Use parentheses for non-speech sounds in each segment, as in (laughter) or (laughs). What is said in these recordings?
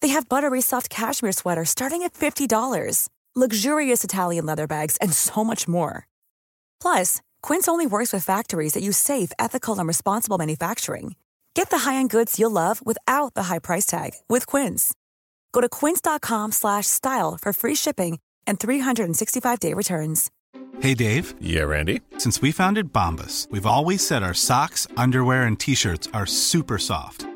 They have buttery soft cashmere sweaters starting at $50, luxurious Italian leather bags, and so much more. Plus, Quince only works with factories that use safe, ethical, and responsible manufacturing. Get the high-end goods you'll love without the high price tag with Quince. Go to quince.com/style for free shipping and 365-day returns. Hey Dave. Yeah, Randy. Since we founded Bombus, we've always said our socks, underwear, and t-shirts are super soft.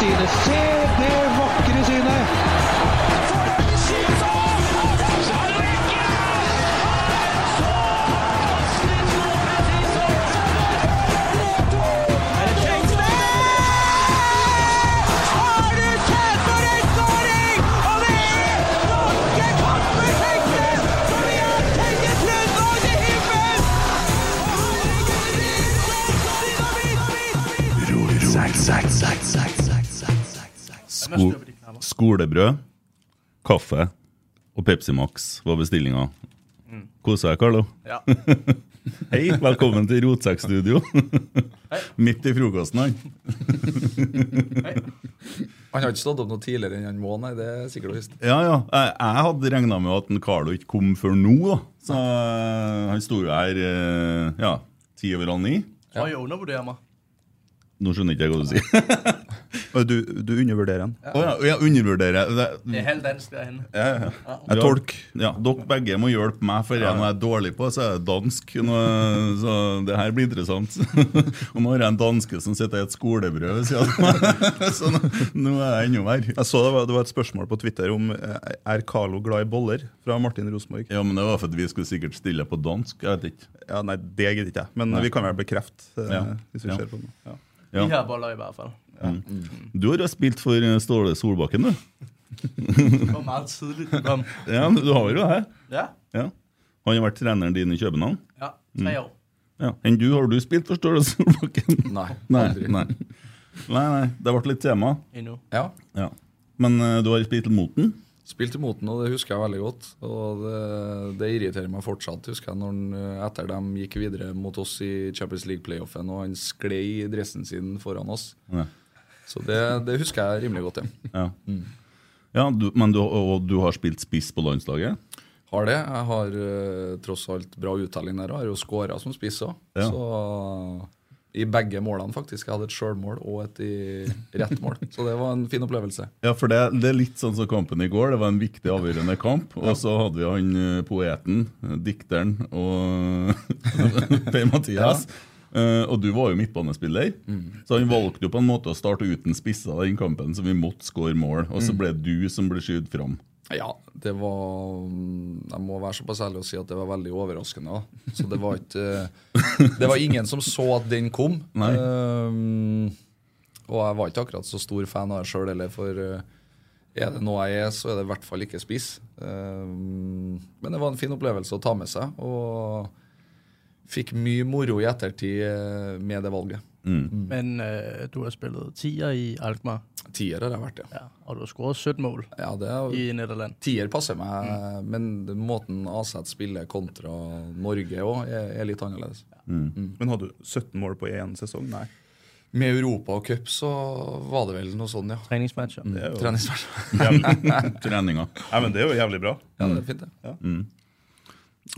Se det synet! Se Sko skolebrød, kaffe og Pepsi Max var bestillinga. Kosa deg, Carlo? Ja. (laughs) Hei, velkommen til Rotsekkstudio. (laughs) Midt i frokosten, han. (laughs) Han har ikke stått opp noe tidligere enn han må, nei. Det er sikkert visst. Ja, ja. Jeg, jeg hadde regna med at en Carlo ikke kom før nå, da. Så eh, han sto jo her eh, ja, ti over halv ni. Ja. Nå skjønner ikke jeg hva du sier. Du, du undervurderer. Å ja, jeg undervurderer. Det, Det er helt henne. Ja, ja. Ja. Jeg tolk. Ja, dere begge må hjelpe meg, for jeg, når jeg er dårlig på, så er jeg dansk. Nå, så det her blir interessant. (laughs) Og nå har jeg en danske som sitter i et skolebrød ved siden av meg. (laughs) Så nå, nå er jeg enda verre. Jeg så det var, det var et spørsmål på Twitter om eh, er Carlo glad i boller, fra Martin Rosenborg. Ja, men det var for at vi skulle sikkert stille på dansk. Jeg vet ikke. Ja, Nei, det gidder ikke jeg, men Nei. vi kan vel bekrefte eh, Ja. hvis vi Ja. ser på det. Ja. Ja. Vi har boller i hvert fall. Mm. Du har jo spilt for eh, Ståle Solbakken, du. (laughs) Ja, du har jo det. Ja, Ja. Han har vært treneren din i København. ja. Tre år. Ja. Enn du, har du spilt for Ståle Solbakken? (laughs) Nei. Nei, nei. nei, nei. Det ble litt tema. Ja. Ja. Men uh, du har spilt mot den? Spilt mot den, og det husker jeg veldig godt. Og det, det irriterer meg fortsatt, husker jeg, når han, eh, etter dem gikk videre mot oss i Champions League-playoffen, og han sklei i dressen sin foran oss. Ja. Så det, det husker jeg rimelig godt, ja. Ja, ja du, men du, og du har spilt spiss på landslaget? Har det. Jeg har eh, tross alt bra uttelling der, og har jo skåra som spiss òg. Ja. Så i begge målene, faktisk. Jeg hadde et sjølmål og et i rett mål. (laughs) Så det var en fin opplevelse. Ja, for det, det er litt sånn som kampen i går. Det var en viktig, avgjørende kamp. Og så hadde vi han eh, poeten, eh, dikteren og (laughs) Per-Mathias. Eh, og du var jo midtbanespiller, så han valgte jo på en måte å starte uten spisser den kampen, så vi måtte skåre mål. Og så ble det du som ble skydd fram. Ja, det var Jeg må være såpass ærlig å si at det var veldig overraskende. da. Så det var ikke Det var ingen som så at den kom. Ehm, og jeg var ikke akkurat så stor fan av det sjøl heller, for eh, er det noe jeg er, så er det i hvert fall ikke spiss. Ehm, men det var en fin opplevelse å ta med seg, og fikk mye moro i ettertid eh, med det valget. Mm. Men uh, du har spillet tier i Alkmaar, Tier har jeg vært, ja. ja, og du har skåret 17 mål ja det er, i Nederland. Tier passer meg, men måten Aset spiller kontra Norge òg, er, er litt annerledes. Men hadde du 17 mål på én sesong? Nei. Med Europa og cup så var det vel noe sånn, ja. Treningsmatcher. Mm. er Treningsmatch. (laughs) Treninga. Nei, men det er jo jævlig bra. Ja, det er fint, det.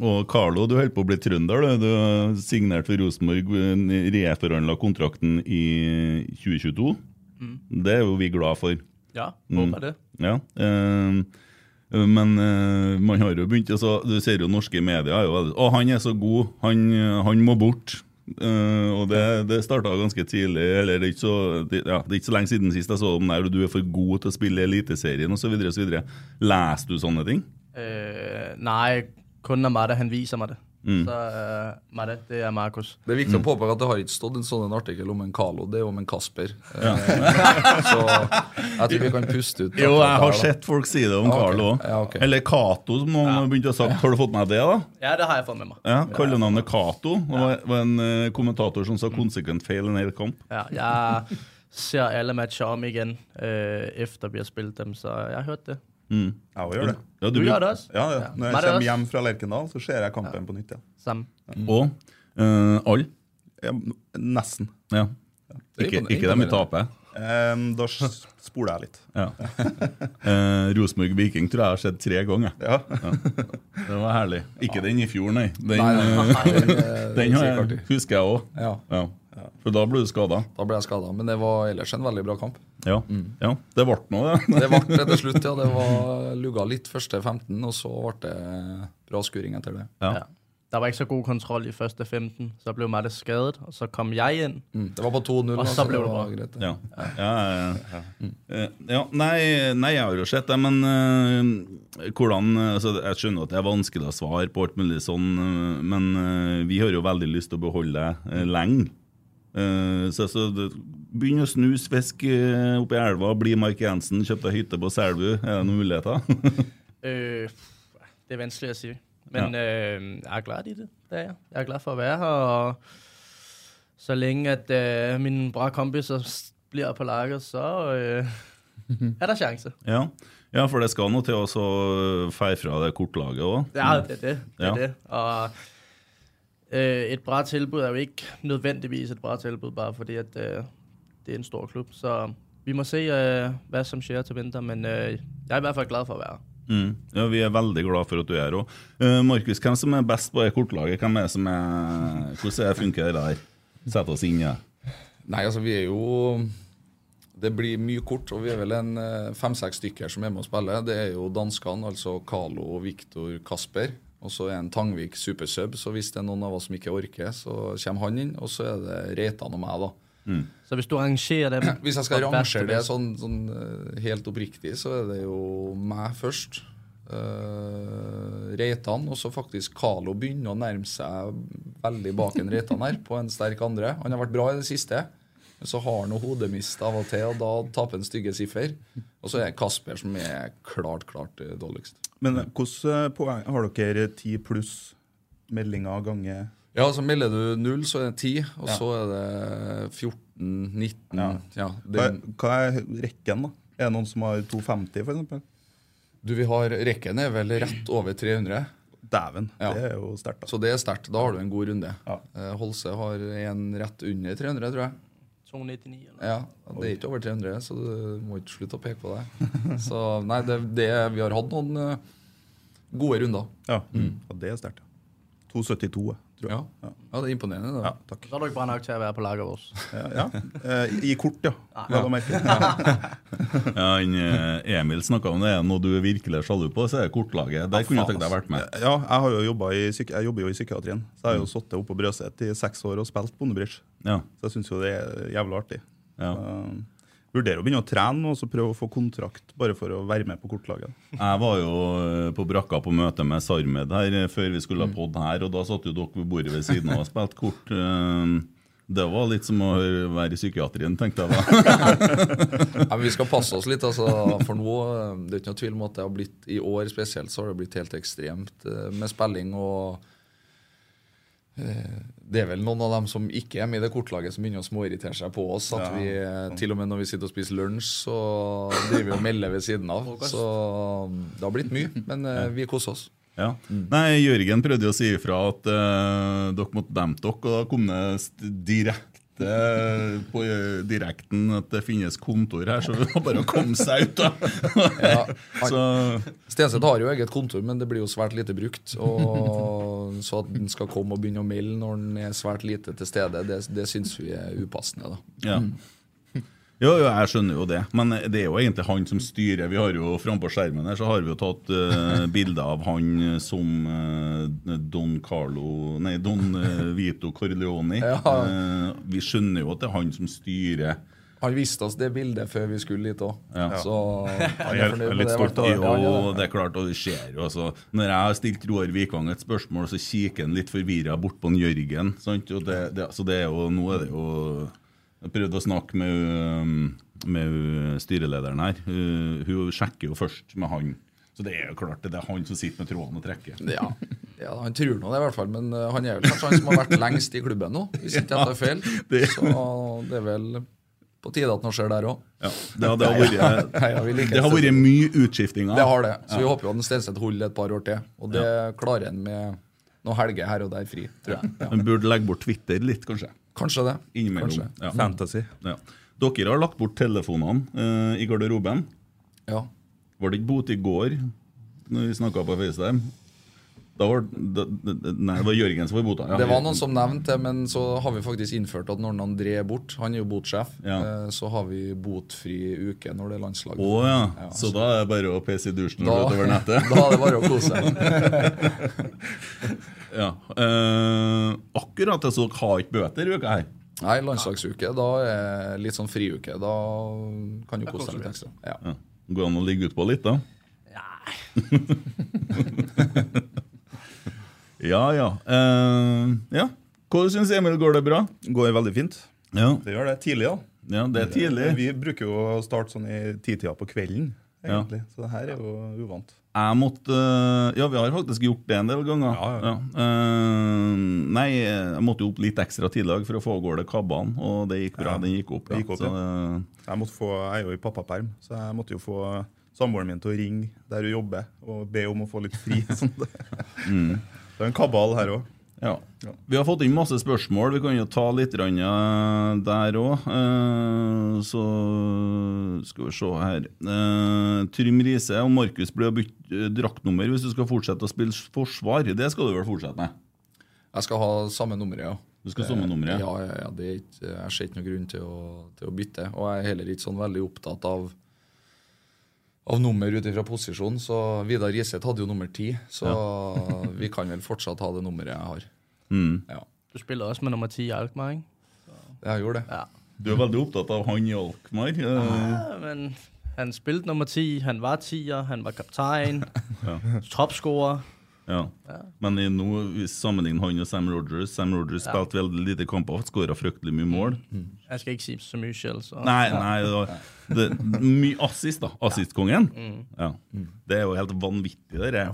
Og Carlo, du holder på å bli trønder. Du, du har signert for Rosenborg, reforhandla kontrakten i 2022. Det er jo vi glad for. Ja, Mm. håper det. Ja. Uh, men uh, man har jo begynt altså, Du ser jo norske medier er jo Å, han er så god, han, han må bort. Uh, og det, det starta ganske tidlig. Eller det er, ikke så, det, ja, det er ikke så lenge siden sist jeg så om der, du er for god til å spille Eliteserien osv. Leser du sånne ting? nei, nej, kun når Matte han viser meg det. Mm. Så uh, Matte, det er Markus. Det er viktig å påpeke at det har ikke stått en sånn artikkel om en Carlo, det er om en Kasper. Ja. så jeg tror vi kan puste ut. Jo, jeg har sett folk si det om ah. Carlo òg. Ja, okay. Eller Cato, som noen har begynt å sagt. Har du fått med det, da? Ja, det har jeg fått med meg. Ja, Kallenavnet Cato. Det var, var en uh, kommentator som sa konsekvent feil en hel kamp. Ja, jeg ser alle matcher om igjen uh, efter vi har spilt dem, så jeg har hørt det. Mm. Jeg òg gjør det. Ja, Du gjør det også? Ja, ja. Ja. Når jeg kommer hjem fra Lerkendal, så ser jeg kampen på nytt. Ja. Mm. Og uh, alle. Ja, nesten. Ja. Ikke, ikke dem vi taper. Um, da spoler jeg litt. Ja. uh, Rosenborg-Viking tror jeg har sett tre ganger. Ja. Det var herlig. Ikke den i fjor, nei. Den, Nei, nei, nei, den, eh, (laughs) den artig. husker jeg òg. Ja. For da ble du skada. da ble jeg skada. Men det var ellers en veldig bra kamp. Ja. ja. Det ble noe, det. Det ble det til slutt, ja. (laughs) Det var lugga litt første 15, og så ble det bra skuring etter det. Ja. Ja. Der var ikke så god kontroll i første 15, så ble Matte skadet, og så kom jeg inn. Mm. Det var på 2-0. Og så altså, ble det bra. greit, det. Ja. Ja, ja, ja. Eh, ja nei, nei, jeg har jo sett det, men uh, hvordan altså, Jeg skjønner at det er vanskelig å svare på alt mulig sånn, eh, men uh, vi har jo veldig lyst til å beholde deg uh, lenge. Eh, så, så Begynn å snuse fisk eh, oppi elva, bli Mark Jensen, kjøp deg hytte på Selbu. Er det noen muligheter? Øh, (laughs) det er vanskelig å si. Men øh, jeg er glad i det. det er jeg. jeg er glad for å være her. Og så lenge at uh, mine bra kompiser blir på laget, så øh, er det sjanse. (laughs) ja. ja, for det skal noe til å så feie fra det kortlaget òg. Ja, det er det. det, Ja. er det. Og øh, et bra tilbud er jo ikke nødvendigvis et bra tilbud, bare fordi at øh, det er en stor klubb. Så vi må se øh, hva som skjer til vinter, men øh, jeg er i hvert fall glad for å være her. Mm. Ja, Vi er veldig glad for at du er her Uh, Markus, hvem som er best på det kortlaget? Hvem er som er, hvordan er det funker det der? Sett oss inn i det. Nei, altså, vi er jo Det blir mye kort, og vi er vel en eh, fem-seks stykker som er med og spiller. Det er jo danskene, altså Carlo, Viktor, Kasper. Og så er en Tangvik supersub, så hvis det er noen av oss som ikke orker, så kommer han inn. Og så er det Reitan og meg, da. Så hvis du rangerer det (clears throat) Hvis jeg skal rangere det sånn, sånn eh, helt oppriktig, så er det jo meg først. Uh, Reitan, og så faktisk Carlo begynner å nærme seg veldig bak en Reitan her, på en sterk andre. Han har vært bra i det siste. Men så har han hodemist av og til, og da taper han stygge siffer. Og så er det Kasper som er klart, klart eh, dårligst. Men hvordan poeng har dere ti pluss meldinger ganger Ja, så melder du null, så er det 10, og Ja. så er det 14, 19 Ja. Ja, hva, det, hva er rekken, da? Er det noen som har 250, f.eks.? du, vi har Rekken er vel rett over 300. Dæven, Ja. det er jo sterkt. Så det er sterkt. Da har du en god runde. Ja. Eh, Holse har en rett under 300, tror jeg. 299 eller? Ja, Det er ikke over 300, så du må ikke slutte å peke på det. (laughs) Så nei, det, det, vi har hatt noen eh, gode runder. Ja, ja det er sterkt. 272, tror jeg. Ja, ja det er imponerende. Ja, takk. Da har dere bra nok til å være på laget vårt. Ja, ja. Eh, I kort, ja. Ja, (laughs) eh, Emil snakka om det. Er noe du er virkelig sjalu på, så er det kortlaget. Der kunne jeg tenkt deg vært med. Ja, jeg, har jo jobbet i, jobber jo i psykiatrien, så jeg har jo sittet oppe på Brøset i seks år og spilt bondebridge. Ja. Så jeg syns jo det er jævlig artig. Ja. Uh, vurderer å begynne å trene og så prøve å få kontrakt bare for å være med på kortlaget. Jeg var jo eh, på brakka på møte med Sarmed her eh, før vi skulle ha pod her, og da satt jo dere ved bordet ved siden av og spilte kort. Eh, Det var litt som å være i psykiatrien, tenkte jeg da. (laughs) ja, vi skal passe oss litt, altså, for nå det er ikke noe tvil om at det har blitt i år spesielt så har det blitt helt ekstremt med spilling. og Det er vel noen av dem som ikke er med i det kortlaget, som begynner å småirritere seg på oss. At Ja, vi, eh, Til og med når vi sitter og spiser lunsj, så driver vi og melder ved siden av. Så det har blitt mye, men eh, vi koser oss. Ja. Nei, Jørgen prøvde jo å si ifra at uh, dere måtte dempe dere, og da kom det direkte på eh, direkten at det finnes kontor her, så det var bare å komme seg ut, da. (laughs) Ja, Stenseth har jo eget kontor, men det blir jo svært lite brukt. Og så at han skal komme og begynne å melde når han er svært lite til stede, det, det syns vi er upassende. da. ja. Jo, jo, jeg skjønner jo det, men det er jo egentlig han som styrer. Vi har jo Frampå skjermen her så har vi jo tatt uh, bilder av han som uh, Don Carlo Nei, Don uh, Vito Corleone. Ja. Uh, vi skjønner jo at det er han som styrer. Han viste oss det bildet før vi skulle dit òg, Ja. så han er fornøyd med det. stolt hvert. Jo, Ja, det. det er klart, og det skjer jo. Altså. Når jeg har stilt Roar Vikvang et spørsmål, så kikker han litt forvirra bort på en Jørgen. Sant? Og det, det, så det er jo, nå er det jo Jeg prøvde å snakke med, um, med uh, styrelederen her. Hun, Hun sjekker jo først med han. Så det er jo klart det er han som sitter med trådene og trekker. Ja, ja, han tror nå det, i hvert fall. Men eh, han er vel kanskje han som har vært lengst i klubben nå, hvis ikke jeg tar feil. det- Så det er vel på tide at noe skjer der òg. Ja, det, det, har vært, (laughs) ja, mye utskiftinger. Det har det. Så vi håper jo at Stenseth holder et par år til. Og det klarer han med noen helger her og der fri, tror jeg. Ja. Han burde legge bort Twitter litt, kanskje. Kanskje det. Innimellom. Kanskje. Ja. Fantasy. Ja. Dere har lagt bort telefonene uh, i garderoben. Ja. Var det ikke bot i går når vi snakka på FaceTime? Da var, da, da, nei, det var Jørgen som var bota. Ja. Det var noen som nevnte det, men så har vi faktisk innført at når André er bort, han er jo botsjef, Ja. eh, så har vi botfri uke når det er landslag. Å ja. Ja, Så da er det bare å pese i dusjen Da- og utover nettet? (laughs) da er det bare å kose (laughs) ja. eh, akkurat det, så dere har ikke bøter i uka her? Nei, landslagsuke, da er litt sånn friuke. Da kan du kose deg litt ekstra. Ja. Ja. Går det an å ligge utpå litt, da? (laughs) ja, ja. Uh, ja. Hva syns Emil? Går det bra? Går veldig fint. Ja, Det gjør det tidlig, da. ja det er tidlig. Vi bruker jo å starte sånn i titida på kvelden, egentlig. Så det her er jo uvant. Jeg måtte Ja, vi har faktisk gjort det en del ganger. Ja, ja. Eh, nei, jeg måtte jo opp litt ekstra tidlig for å få av gårde kabbene, og det gikk bra. Ja, Den gikk opp. det gikk opp, så, ja. eh, Jeg, måtte få, jeg er jo i pappaperm, så jeg måtte jo få samboeren min til å ringe der hun jobber, og be om å få litt fri. (laughs) Sånn. Mm. Det er en kabal her òg. ja. Vi har fått inn masse spørsmål. Vi kan jo ta litt eh, der òg. så skal vi se her. Eh, Trym Riise og Markus blir å bytte eh, draktnummer hvis du skal fortsette å spille forsvar. Det skal du vel fortsette med? Jeg skal ha samme nummeret, ja. Du skal samme nummeret? Ja, ja, ja det er ikke, Jeg ser ikke noen grunn til å, til å bytte. Og jeg er heller ikke sånn veldig opptatt av av nummer ut ifra posisjon. Så Vidar Riseth hadde jo nummer ti, så (laughs) vi kan vel fortsatt ha det nummeret jeg har. Mm. Ja, Du spiller også med nummer 10 i Alkmaar, ikke? jeg gjorde det. Ja. Du er veldig opptatt av han i Alkmaar. eh, Ja, men han spilte nummer 10, han var 10'er, han var kaptein, (laughs) toppscorer. Ja. Men i nå, hvis sammenligner han og Sam Rogers Sam Rogers spilte veldig lite kamper, skåra fryktelig mye mål. Jeg skal ikke si så mye selv, så Nei, nei det var, det, mye assist, da. Assistkongen. Ja. Det er jo helt vanvittig, det der.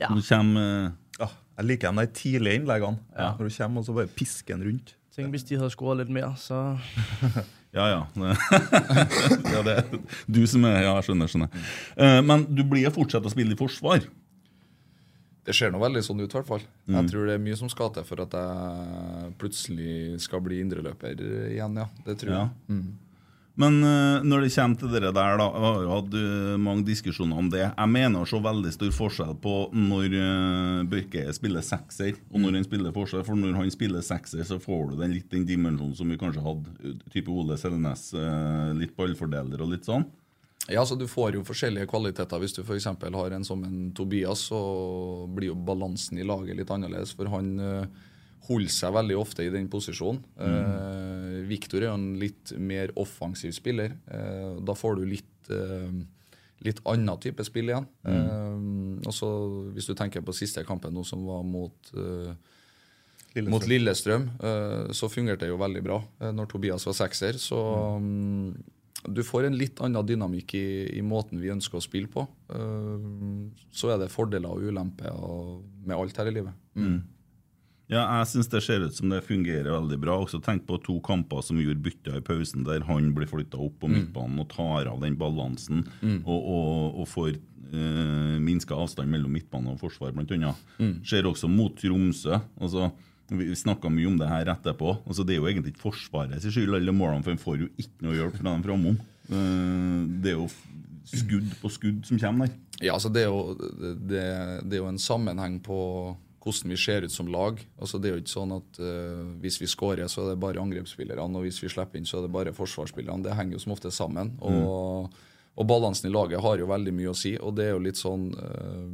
Ja. Nå kommer eh, Ja, jeg liker de der tidlige innleggene. Ja. Når du kommer og så bare pisker den rundt. Tenk hvis de har skåra litt mer, så... (laughs) Ja, ja. (laughs) ja det er du som er Ja, jeg skjønner. skjønner. Eh, men du blir fortsatt å spille i forsvar. Det ser nå veldig sånn ut, i hvert fall. Jeg tror det er mye som skal til for at jeg plutselig skal bli indreløper igjen, ja. Det tror Ja. jeg. Mm. Men eh, når det kommer til det der, da, jeg har jo hatt eh, mange diskusjoner om det. Jeg mener så veldig stor forskjell på når uh, Børke spiller sekser, og når han spiller forskjell. For når han spiller sekser, så får du den litt den dimensjonen som vi kanskje hadde, eh, type Ole Selnes, eh, litt ballfordeler og litt sånn. Ja, så Du får jo forskjellige kvaliteter. Hvis du f.eks. har en som en Tobias, så blir jo balansen i laget litt annerledes. For han eh, holder seg veldig ofte i den posisjonen. Eh, Viktor er jo en litt mer offensiv spiller. Eh, da får du litt eh, litt annen type spill igjen. Mm. og så Hvis du tenker på siste kampen nå som var mot eh, Lillestrøm. mot Lillestrøm, eh, så fungerte det jo veldig bra eh, når Tobias var sekser. Så mm, du får en litt annen dynamikk i, i måten vi ønsker å spille på. Eh, så er det fordeler og ulemper med alt her i livet. Mm. Ja, jeg syns det ser ut som det fungerer veldig bra. Også tenk på to kamper som gjorde bytta i pausen, der han blir flytta opp på midtbanen og tar av den balansen og, og, og får eh, minska avstand mellom midtbane og forsvar, blant Mm. Ser også mot Tromsø. altså vi snakka mye om det her etterpå. altså Det er jo egentlig ikke Forsvaret sin skyld, alle målene, for en får jo ikke noe hjelp fra dem framom. Eh, Det er jo skudd på skudd som kommer der. Ja, altså det er, jo, det, det er jo en sammenheng på hvordan vi ser ut som lag. Altså Det er jo ikke sånn at uh, hvis vi skårer, så er det bare angrepsspillerne, og hvis vi slipper inn, så er det bare forsvarsspillerne. Det henger jo som ofte sammen. Og, og balansen i laget har jo veldig mye å si, og det er jo litt sånn uh,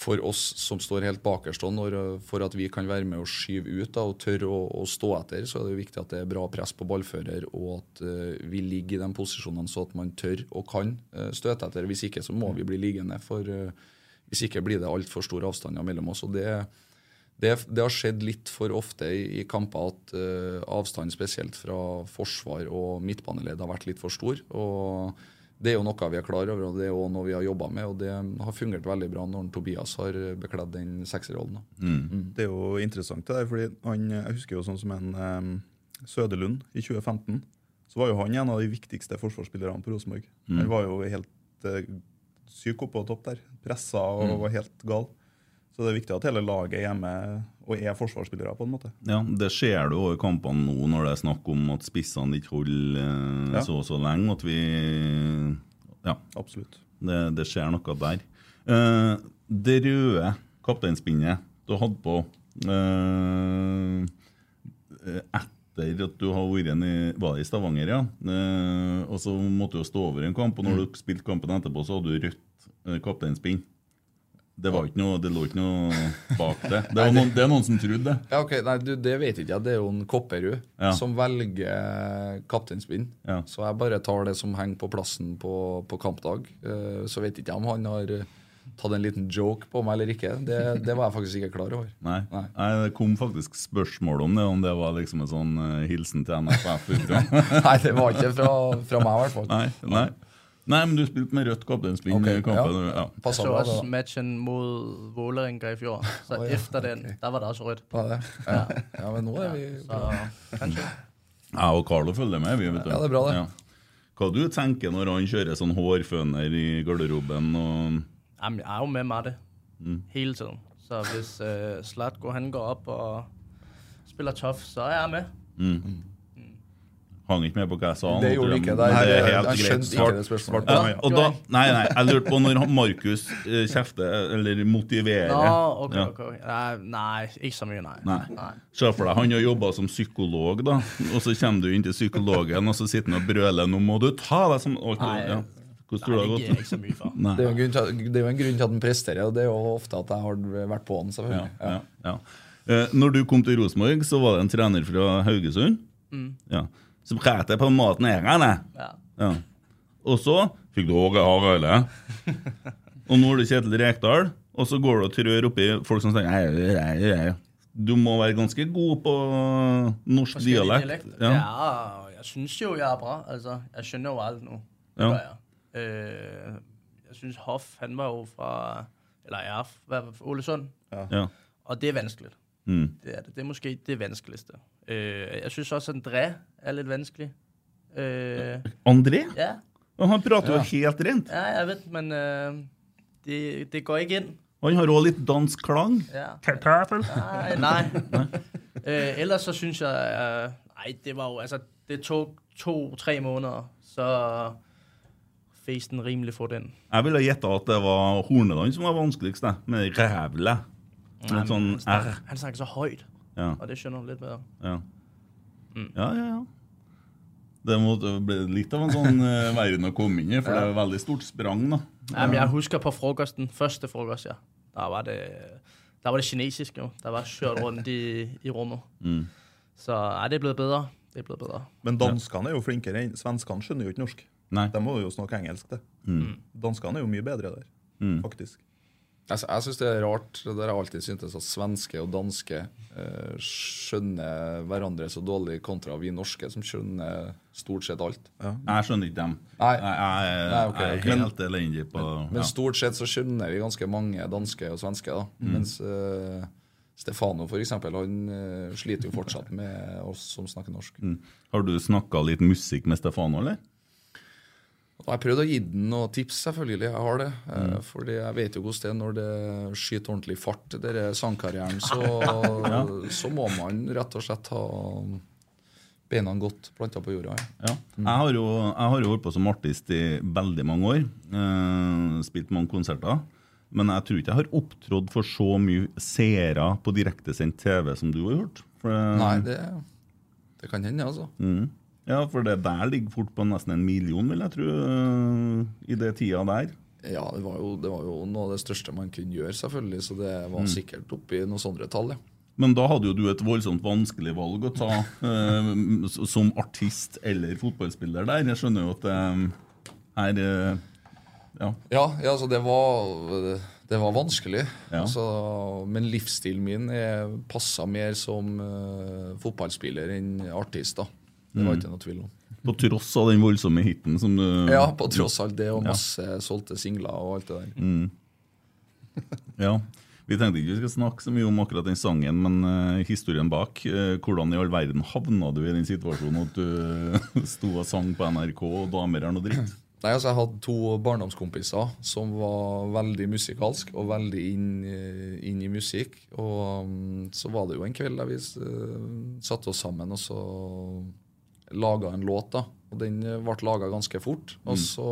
for oss som står helt bakerst, og når, for at vi kan være med å skyve ut da, og tørre å, å stå etter, så er det jo viktig at det er bra press på ballfører, og at uh, vi ligger i de posisjonene så at man tør og kan eh, støte etter. Hvis ikke så må vi bli liggende, for eh, hvis ikke blir det altfor store avstander mellom oss. og det det, det har skjedd litt for ofte i, i kamper at uh, avstanden spesielt fra forsvar og midtbaneledd har vært litt for stor. og Det er jo noe vi er klar over, og det er jo noe vi har jobba med. og Det har fungert veldig bra når Tobias har bekledd den sekserrollen. da. Det er jo interessant det der, fordi han, jeg husker jo sånn som en um, Søderlund i 2015. Så var jo han en av de viktigste forsvarsspillerne på Rosenborg. Han var jo helt uh, syk oppå på topp der. Pressa og var helt gal. Så det er viktig at hele laget er hjemme og er forsvarsspillere, på en måte. Ja, Det ser du over kampene nå, når det er snakk om at spissene ikke holder eh, Ja. så og så lenge. At vi Ja, Absolutt. det, det skjer noe der. Eh, det røde kapteinspinnet du hadde på eh, etter at du har vært i, var i Stavanger, ja. Eh, og så måtte du stå over en kamp, og når du spilte kampen etterpå, så hadde du rødt eh, kapteinspinn. Det, var ikke noe, det lå ikke noe (laughs) bak det. Det, var noen, det er noen som trodde det. Ja, ok, nei, du, Det vet ikke jeg. Det er jo en Kopperud Ja. som velger kapteinspinn. Ja. Så jeg bare tar det som henger på plassen på, på kampdag. Eh, Så vet ikke jeg om han har eh, tatt en liten joke på meg eller ikke. Det, det var jeg faktisk ikke klar over. Nei. Nei. Nei, det kom faktisk spørsmål om det, om det var liksom en sånn uh, hilsen til NFF. (laughs) Nei, det var ikke fra, fra meg, i hvert fall. nei, nei. nei, men du spilte med rødt kapteinspinn okay, i kampen. ja. Ja. Så bra, også matchen mot Vålerenga i fjor. Så oh, ja. efter den, der var det også rødt. Var? Ja. ja, men nå er vi Så kanskje. Jeg og Carlo følger med. vi vet du. Ja, det er bra, det. Hva du tenker når han kjører sånn hårføner i garderoben? og... Jamen, jeg er jo med Marte Mm. hele tiden. Så hvis øh, Slatko han går opp og spiller tøff, så er jeg med. Hang ikke med på hva jeg sa? Det gjorde ikke. Det, er helt jeg greit. Svart. ikke det spørsmålet. Ja, og da, nei, nei, jeg lurte på når Markus eh, kjefter, eller motiverer No, ok, Ja. ok. Nei, nei, ikke så mye, nei. Nei. Se for deg, han har jobba som psykolog, da. Og så kommer du inn til psykologen, og så sitter han og brøler 'Nå må du ta deg som Nei. ja. Hvordan tror Nei, du det har jeg ikke så mye for. Nei. Det er jo en grunn til, at- det er jo en grunn til at den presterer, og det er jo ofte at jeg har vært på den. Selvfølgelig. ja, ja. ja. når du kom til Rosenborg, så var det en trener fra Haugesund. Ja. Som pratet på maten en gang. Ja. Ja. Og så fikk du Åge Hareide. Og nå er det Kjetil Rekdal. Og så går du og trør oppi folk som sier. Du må være ganske god på norsk dialekt. dialekt. Ja. Ja, jeg synes jo, jeg er bra. Altså, jeg skjønner jo alt nå. Ja, Ja. Gør jeg. syns synes Hoff, han var jo fra, eller er fra Ålesund, Ja. og det er vanskelig. Mm. Det er det. Det er måske det vanskeligste. Øh, jeg synes også, André er litt vanskelig. Øh, André? ja, Og Han prater jo helt rent. ja, jeg vet, men øh, det, det går ikke inn. Han har òg litt dansk klang. Ja. Nei. nei. (laughs) øh, ellers så synes jeg, øh, Nei, det var jo, altså, det tok to-tre måneder, så den rimelig for den. Jeg ville gjette at det var Horneland som var vanskeligst, det. med rævle. Nei, sånn han, snakker, R. han snakker så høyt, Ja, og det skjønner du litt bedre. ja. Mm. ja, ja, ja. Det måtte bli litt av en sånn uh, verden å komme inn i, for det er veldig stort sprang, da. Jamen, jeg husker på frokosten, første frokost, ja. Da var det, da var det kinesisk jo. Da var kjørt rundt i, i rommet. Mm. Så ja, det er blitt bedre. Det er blitt bedre. Men danskene er jo flinkere enn Svenskene skjønner jo ikke norsk. Nei. De må jo snakke engelsk, det. Mm. Danskene er jo mye bedre der, Mm. faktisk. Jeg, jeg syns det er rart. Det der har jeg alltid syntes at svenske og danske eh, skjønner hverandre så dårlig kontra vi norske, som skjønner stort sett alt. Jeg skjønner ikke dem. Nei. Jeg, jeg, Nei, okay, jeg er helt elendig på Men ja. stort sett så skjønner vi ganske mange danske og svenske, da. Mm. Mens eh, Stefano for eksempel, han eh, sliter jo fortsatt med oss som snakker norsk. Mm. Har du snakka litt musikk med Stefano, eller? Og Jeg har prøvd å gi den noen tips, selvfølgelig. Jeg har det. Mm. Fordi jeg vet jo hvordan det er når det skyter ordentlig fart, denne sangkarrieren. Så, (laughs) så må man rett og slett ha beina godt planta på jorda. Ja. Ja. Jeg, har jo, jeg har jo holdt på som artist i veldig mange år. Eh, spilt mange konserter. Men jeg tror ikke jeg har opptrådt for så mye seere på direktesendt TV som du har gjort. For, Nei, det, det kan hende, altså. Mm. Ja, for det der ligger fort på nesten en million, vil jeg tro, eh, i det tida der. Ja, det var, jo, det var jo noe av det største man kunne gjøre, selvfølgelig. Så det var sikkert oppi noen sånne tall, ja. Men da hadde jo du et voldsomt vanskelig valg å ta eh, som artist eller fotballspiller der. Jeg skjønner jo at det er eh, Ja. Ja, altså det var, det var vanskelig. Ja. Altså, men livsstilen min passa mer som eh, fotballspiller enn artist. da. Det var ikke noe tvil om. På tross av den voldsomme hiten som du Ja, på tross av det og Ja. masse solgte singler og alt det der. Mm. (laughs) Ja. Vi tenkte ikke vi skulle snakke så mye om akkurat den sangen, men uh, historien bak. Uh, hvordan i all verden havna du i den situasjonen at du (laughs) sto og sang på NRK, og damer er noe dritt? (clears throat) Nei, altså Jeg hadde to barndomskompiser som var veldig musikalsk og veldig inn, eh, inn i musikk. Og um, så var det jo en kveld der vi uh, satte oss sammen og så laga en låt. da. Og den eh, ble laga ganske fort. Og så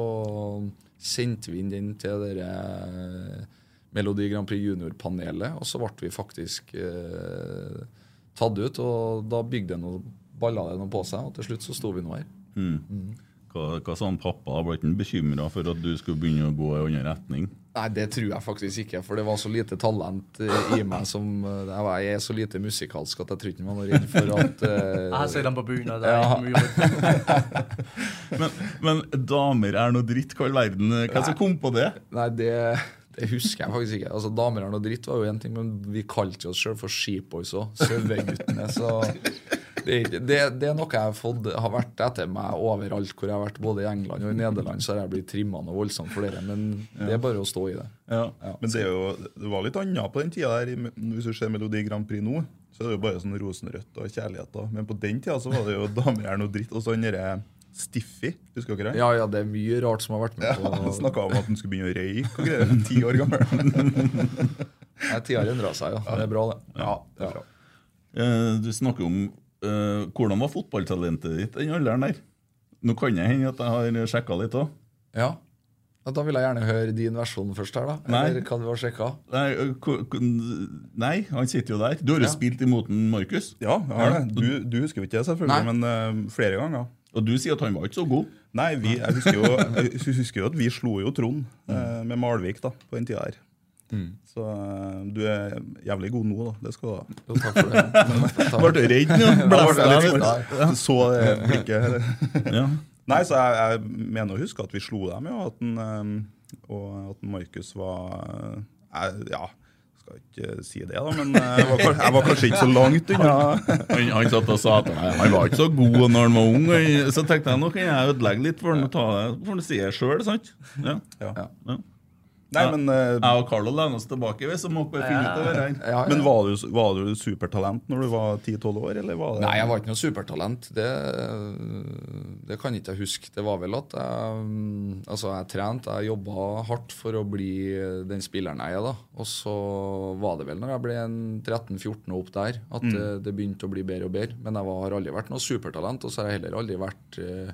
sendte vi inn den til dere eh, Melodi Grand Prix Junior-panelet, og så ble vi faktisk eh, tatt ut. Og da bygde det noe, balla det noe på seg, og til slutt så sto vi nå her. Mm. Hva, hva sa han pappa? Ble han bekymra for at du skulle begynne å gå i annen retning? Nei, det tror jeg faktisk ikke, for det var så lite talent eh, i meg som eh, Jeg er så lite musikalsk at jeg tror ikke man var redd for at uh, (laughs) Jeg ser dem på og det er Ja. ikke mye (laughs) Men, men damer er noe dritt, hva i all verden? Hva som kom på det? Nei, det, det husker jeg faktisk ikke. Altså, Damer er noe dritt var jo én ting, men vi kalte oss sjøl for Sheepboys òg. Saueguttene. Så det, det, det er noe jeg har fått har vært etter meg overalt hvor jeg har vært, både i England og i Nederland. Så har jeg blitt trimma noe voldsomt for dere, men det er bare å stå i det. Ja. Men det, jo, det var litt annet på den tida der. Hvis du ser Melodi Grand Prix nå, så er det jo bare sånn rosenrødt og kjærlighet. Men på den tida så var det jo (laughs) damer er noe dritt. Og så han derre Stiffy, husker dere det? Ja, ja, det er mye rart som har vært med Ja, på (laughs) Han snakka om at han skulle begynne å røyke og greier. (laughs) Ti år gammel. Nei, Tida har endra seg, ja. Det er bra, det. Ja, det er bra. Eh, du snakker om eh, hvordan var fotballtalentet ditt den alderen der? Nå kan jeg hende at jeg har sjekka litt òg. Ja. Da vil jeg gjerne høre din versjon først her, da. Nei. Eller hva du har sjekka. Nei, nei, han sitter jo der. Du har jo Ja. spilt imot en Markus. Ja, jeg har det. Du, du husker jo ikke det, selvfølgelig, Nei. men uh, flere ganger. Og du sier at han var ikke så god. Nei, vi, jeg, husker jo, jeg husker jo at vi slo jo Trond mm. med Malvik da, på den tida her. Så eh, du er jævlig god nå, da. Det skal du ha. Jo, takk for det. (laughs) Ble du redd nå? (laughs) Litt? litt- Så det blikket. (laughs) Ja. Nei, så jeg, jeg mener å huske at vi slo dem, ja. At den, eh, og at Markus var eh, jeg, Ja, skal ikke si det, da, men eh, jeg var, kanskje- jeg var kanskje ikke så langt unna. Han, han satt og sa at han var ikke så god når han var ung. Så tenkte jeg nå kan jeg ødelegge litt for han og ta det for han sier sjøl. Ja. Ja. Ja. Nei, men, uh, Jeg og Carlo lener oss tilbake, vi, så må bare finne ut av det her. Ja, ja. men var, du, var du supertalent når du var 10-12 år, eller var det Nei, jeg var ikke noe supertalent. Det, det kan ikke jeg huske. Det var vel at jeg Altså, jeg trente, jeg jobba hardt for å bli den spilleren jeg er, da. Og så var det vel når jeg ble 13-14 og opp der, at Mm. det, det begynte å bli bedre og bedre. Men jeg var, har aldri vært noe supertalent, og så har jeg heller aldri vært uh,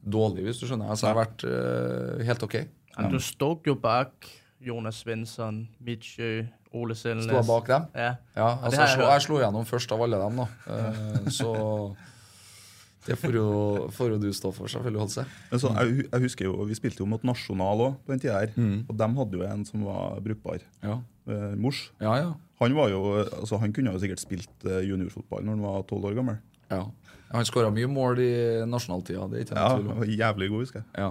dårlig, hvis du skjønner. Altså, jeg har vært uh, helt OK. Men du stod jo bak Jonas Svensson, Midtsjø, Ole Selnes. Sto jeg bak dem? Ja. Ja, altså, jeg, slo, jeg slo gjennom først av alle dem, da. Uh, (laughs) så det får jo, får jo du stå for, selvfølgelig, Holse. Men så, jeg, jeg husker jo, Vi spilte jo mot Nasjonal òg på den tida her. Og de hadde jo en som var brukbar. Ja. Eh, Mors. Ja, ja. Han, var jo, altså, han kunne jo sikkert spilt eh, juniorfotball når han var tolv år gammel. ja. Han skåra mye mål i nasjonaltida, det er ikke Ja, han tvil om. var Jævlig god, husker jeg. Ja.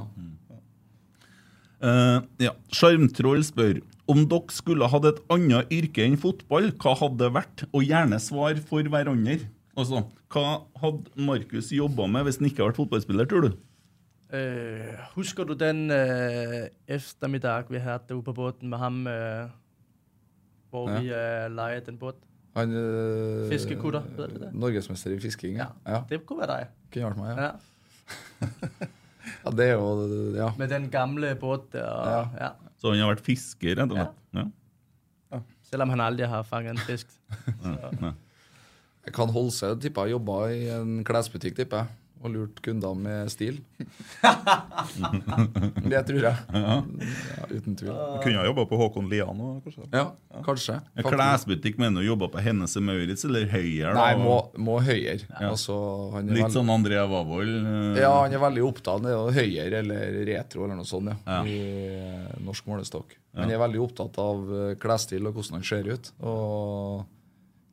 Eh, ja. Sjarmtroll spør om dere skulle hatt et annet yrke enn fotball, hva hadde det vært? Og gjerne svar for hverandre. Altså, Hva hadde Markus jobba med hvis han ikke hadde vært fotballspiller, tror du? Uh, husker du den uh, eftermiddag, vi hadde oppe på båten med ham, uh, hvor Ja. vi uh, leide den båt? Han uh, Fiskekutter? Norgesmester i fisking, ja. ja. Det kunne være deg. Kunne vært meg, ja. Ja. (laughs) ja. Det er jo Ja. Med den gamle båten. Ja. Ja. Så han har vært fisker, rett og slett? Ja. Selv om han aldri har fanget en fisk. (laughs) Ja. Kan holde seg, tipper jeg jobba i en klesbutikk, tipper jeg. Og lurt kunder med stil. (laughs) det tror jeg. Ja, uten tvil. Du kunne ha jobba på Håkon Lian òg, kanskje? Ja, kanskje. En Klesbutikk mener du jobba på Hennes og Maurits eller Høyer? Nei, må, må høyere. Ja. Altså, han er Litt veld- sånn Andrea Wavold? Uh... Ja, han er veldig opptatt av høyere eller retro eller noe sånt, ja, Ja. i eh, norsk målestokk. Han er veldig opptatt av eh, klesstil og hvordan han ser ut. Og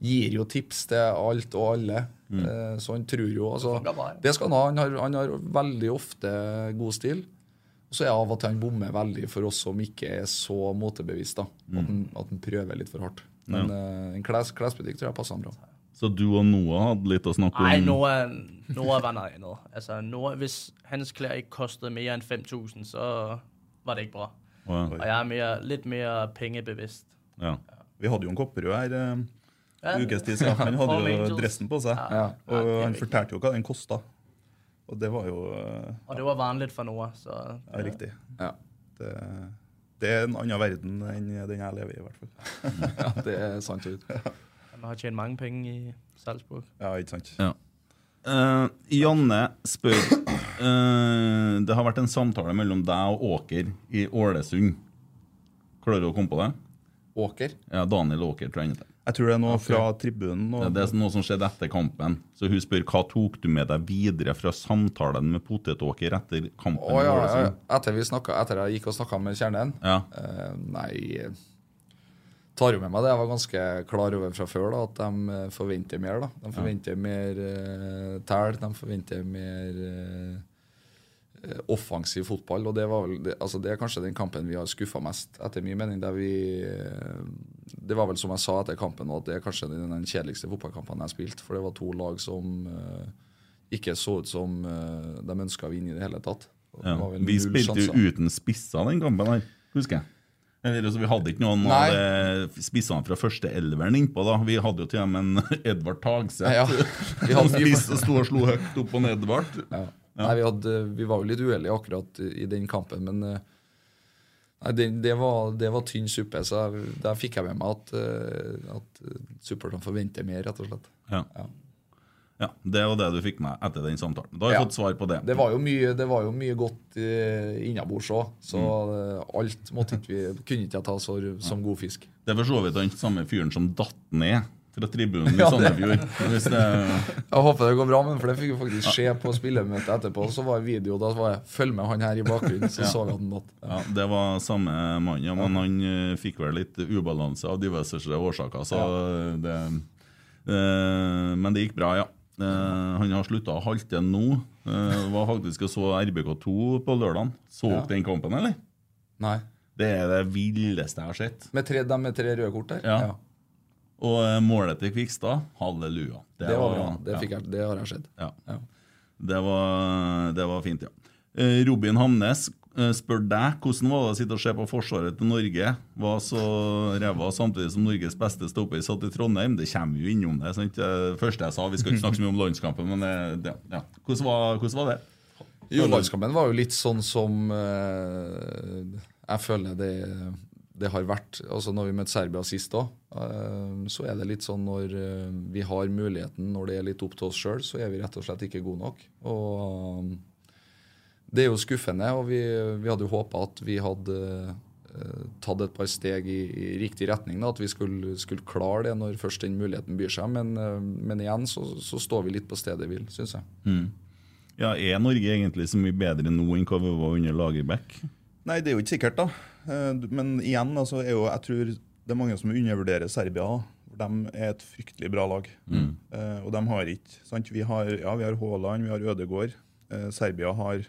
gir jo tips til alt og alle. Eh, Så han tror jo altså, ja. Det skal han ha. Han har, han har veldig ofte god stil. Og så er av og til han bommer veldig for oss som ikke er så motebevisst. da. At, han, at han prøver litt for hardt. Men eh, en kles, klesbutikk tror jeg passer han bra. Så du og Noah hadde litt å snakke om? Nei, Noah, Noah var noe annet. Altså, Noah, hvis hans klær ikke kostet mer enn 5000, så var det ikke bra. Ja. Og jeg er mer, litt mer pengebevisst. Ja. Vi hadde jo en Kopperød her eh, Ja. Ukes tid siden. Han hadde jo dressen på seg, Ja. og han fortalte jo hva den kosta. Og det var jo eh, Og det var vanlig for noe. Så, ja, riktig. Ja. Det, det er en annen verden enn den jeg lever i, i hvert fall. (laughs) ja, det er sant. ut. Han har tjent mange penger i Salzburg. Ja, ikke sant? Ja. Uh, Janne spør uh, Det har vært en samtale mellom deg og Åker i Ålesund. Klarer du å komme på det? Åker. Ja, Daniel Åker, tror jeg han heter. Jeg tror det er noe fra tribunen. Ja, Og, det er noe som skjedde etter kampen. Så hun spør hva tok du med deg videre fra samtalen med Potetåker etter kampen? Oh, ja, ja. Etter, vi snakket, etter jeg gikk og snakka med kjernen? Ja. Eh, nei eh, Tar jo med meg det. Jeg var ganske klar over fra før da, at de eh, forventer mer. da. De forventer mer uh, tæl, de forventer mer eh, eh, offensiv fotball. og det, var vel, det, altså det er kanskje den kampen vi har skuffa mest, etter min mening. der vi, eh, Det var vel som jeg sa etter kampen, at det er kanskje den, den kjedeligste fotballkampen jeg har spilt. For det var to lag som uh, ikke så ut som uh, de ønska å vinne i det hele tatt. Det Ja. Vi spilte jo uten spisser den kampen her, husker jeg. Eller, altså, vi hadde ikke noen Nei. av spissene fra første elveren innpå. da Vi hadde jo til og med en (laughs) Edvard Tagseth Ja, ja. (laughs) som sto og slo høyt opp på. Edvard. Ja. Nei, vi, hadde, vi var jo litt uheldige akkurat i den kampen, men eh, nei, det, det, var, det var tynn suppe. Så jeg, der fikk jeg med meg at, uh, at supporterne forventer mer, rett og slett. Ja. Ja. ja, Det var det du fikk med etter den samtalen. Da har jeg Ja. fått svar på det. Det var jo mye, det var jo mye godt uh, innabords òg, så mm. alt måtte vi, kunne ikke jeg ta så, som god fisk. Det er for så vidt den samme fyren som datt ned fra tribunen i Ja, Sandefjord. (laughs) Jeg håper det går bra, men for det fikk jo faktisk skje på spillermøtet etterpå. Så var det video, da var jeg 'følg med han her i bakgrunnen', så så vi at han datt. ja, det var samme mann, ja, men han eh, fikk vel litt ubalanse av diverse årsaker. Så det, eh, men det gikk bra, ja. Uh, han har slutta å halte nå. Uh, var faktisk og så RBK2 på lørdag. Så dere Ja. den kampen, eller? Nei. Det er det villeste jeg har sett. Med tre, de med tre røde kort der? Ja. Og eh, målet til Kvikstad, halleluja. Det, var bra. Det, ja. jeg, det har jeg sett. Ja. Ja. Det var, det var fint, ja. Eh, Robin Hamnes eh, spør deg hvordan var det å sitte og se på forsvaret til Norge. Var så ræva samtidig som Norges beste stopper satt i Trondheim. Det kommer jo innom det. sant? Det første jeg sa, Vi skal ikke snakke så mye om landskampen, men det, det, ja. hvordan, var, hvordan var det? Jo, landskampen var jo litt sånn som eh, Jeg føler det, det har vært altså Når vi møtte Serbia sist òg, så er det litt sånn når eh, vi har muligheten, når det er litt opp til oss sjøl, så er vi rett og slett ikke gode nok. Og um, det er jo skuffende, og vi, vi hadde jo håpa at vi hadde eh, tatt et par steg i, i riktig retning. Da, at vi skulle, skulle klare det når først den muligheten byr seg. Men, eh, men igjen så, så står vi litt på stedet hvil, syns jeg. Ja, Er Norge egentlig så mye bedre nå enn hva vi var under Lagerbäck? Nei, det er jo ikke sikkert, da. Eh, Men igjen, altså, er jo, jeg tror det er mange som undervurderer Serbia. De er et fryktelig bra lag. Eh, og de har ikke sant? Vi har, ja, vi har Haaland, vi har Ødegård. Eh, Serbia har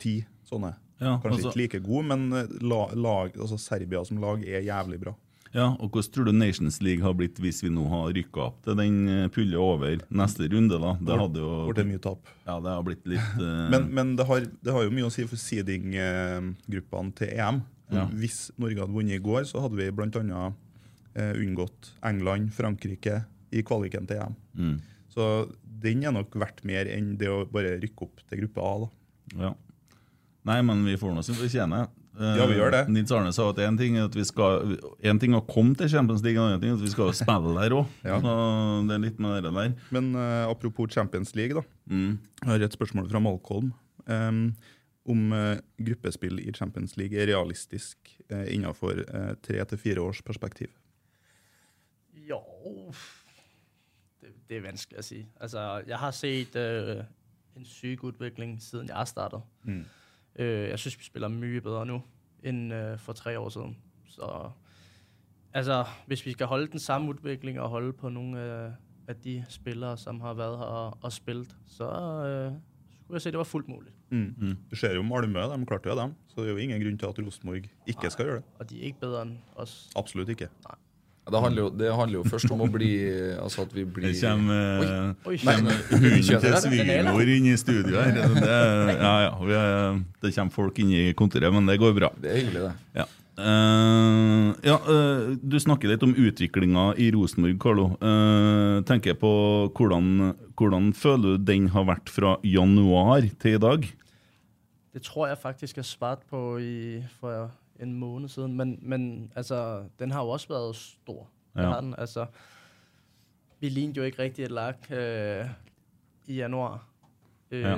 ti sånne. Ja, Kanskje altså- ikke like gode, men eh, la, lag, altså Serbia som lag er jævlig bra. Ja, og Hvordan tror du Nations League har blitt hvis vi nå har rykka opp til den pulja over neste runde? da? Det hadde jo er mye tap. Ja, det har blitt litt Uh... (laughs) Men, men det, har, det har jo mye å si for seeding-gruppene til EM. Ja. Hvis Norge hadde vunnet i går, så hadde vi bl.a. Uh, unngått England, Frankrike i kvaliken til EM. Mm. Så den er nok verdt mer enn det å bare rykke opp til gruppe A. da. Ja. Nei, men vi får nå som fortjener. Eh, Ja, vi gjør det. Nils Arne sa at én ting er at vi skal En ting er å komme til Champions League, en annen ting er at vi skal jo spille der òg. Ja. Det er litt med det der. Men uh, apropos Champions League, da. Mm. Jeg har et spørsmål fra Malcolm. Um, om uh, gruppespill i Champions League er realistisk uh, innenfor uh, tre til fire års perspektiv. Jo, det, det er vanskelig å si. Altså, jeg har sett uh, en syk utvikling siden jeg startet. Mm. Øh, jeg synes, vi spiller mye bedre nu, end øh, for tre år siden. Så altså, hvis vi skal holde den samme udvikling og holde på nogle øh, af de spillere, som har været her og, og spillet, så øh, skulle jeg se, det var fuldt muligt. Mm. Du ser jo Malmö, de klarte jo dem. Så det er jo ingen grunn til at Rosenborg ikke skal gjøre det. Og de er ikke bedre end os. Absolutt ikke. Det handler, jo, det handler jo først om å bli Altså at vi blir Det kommer, Oi. Oi. kommer hunden til svigermor inn i studio her. Det, ja, ja, vi er, det kommer folk inn i kontoret, men det går bra. Det er hyggelig, det. Ja. Uh, ja, uh, du snakker litt om utviklinga i Rosenborg, Carlo. Uh, tenker på hvordan, hvordan føler du den har vært fra januar til i dag? Det tror jeg faktisk jeg svart på i, for en måned siden. Men, men altså, den har jo også været stor. Ja. har den. Altså, vi lignede jo ikke rigtig et lag øh, i januar. Ja.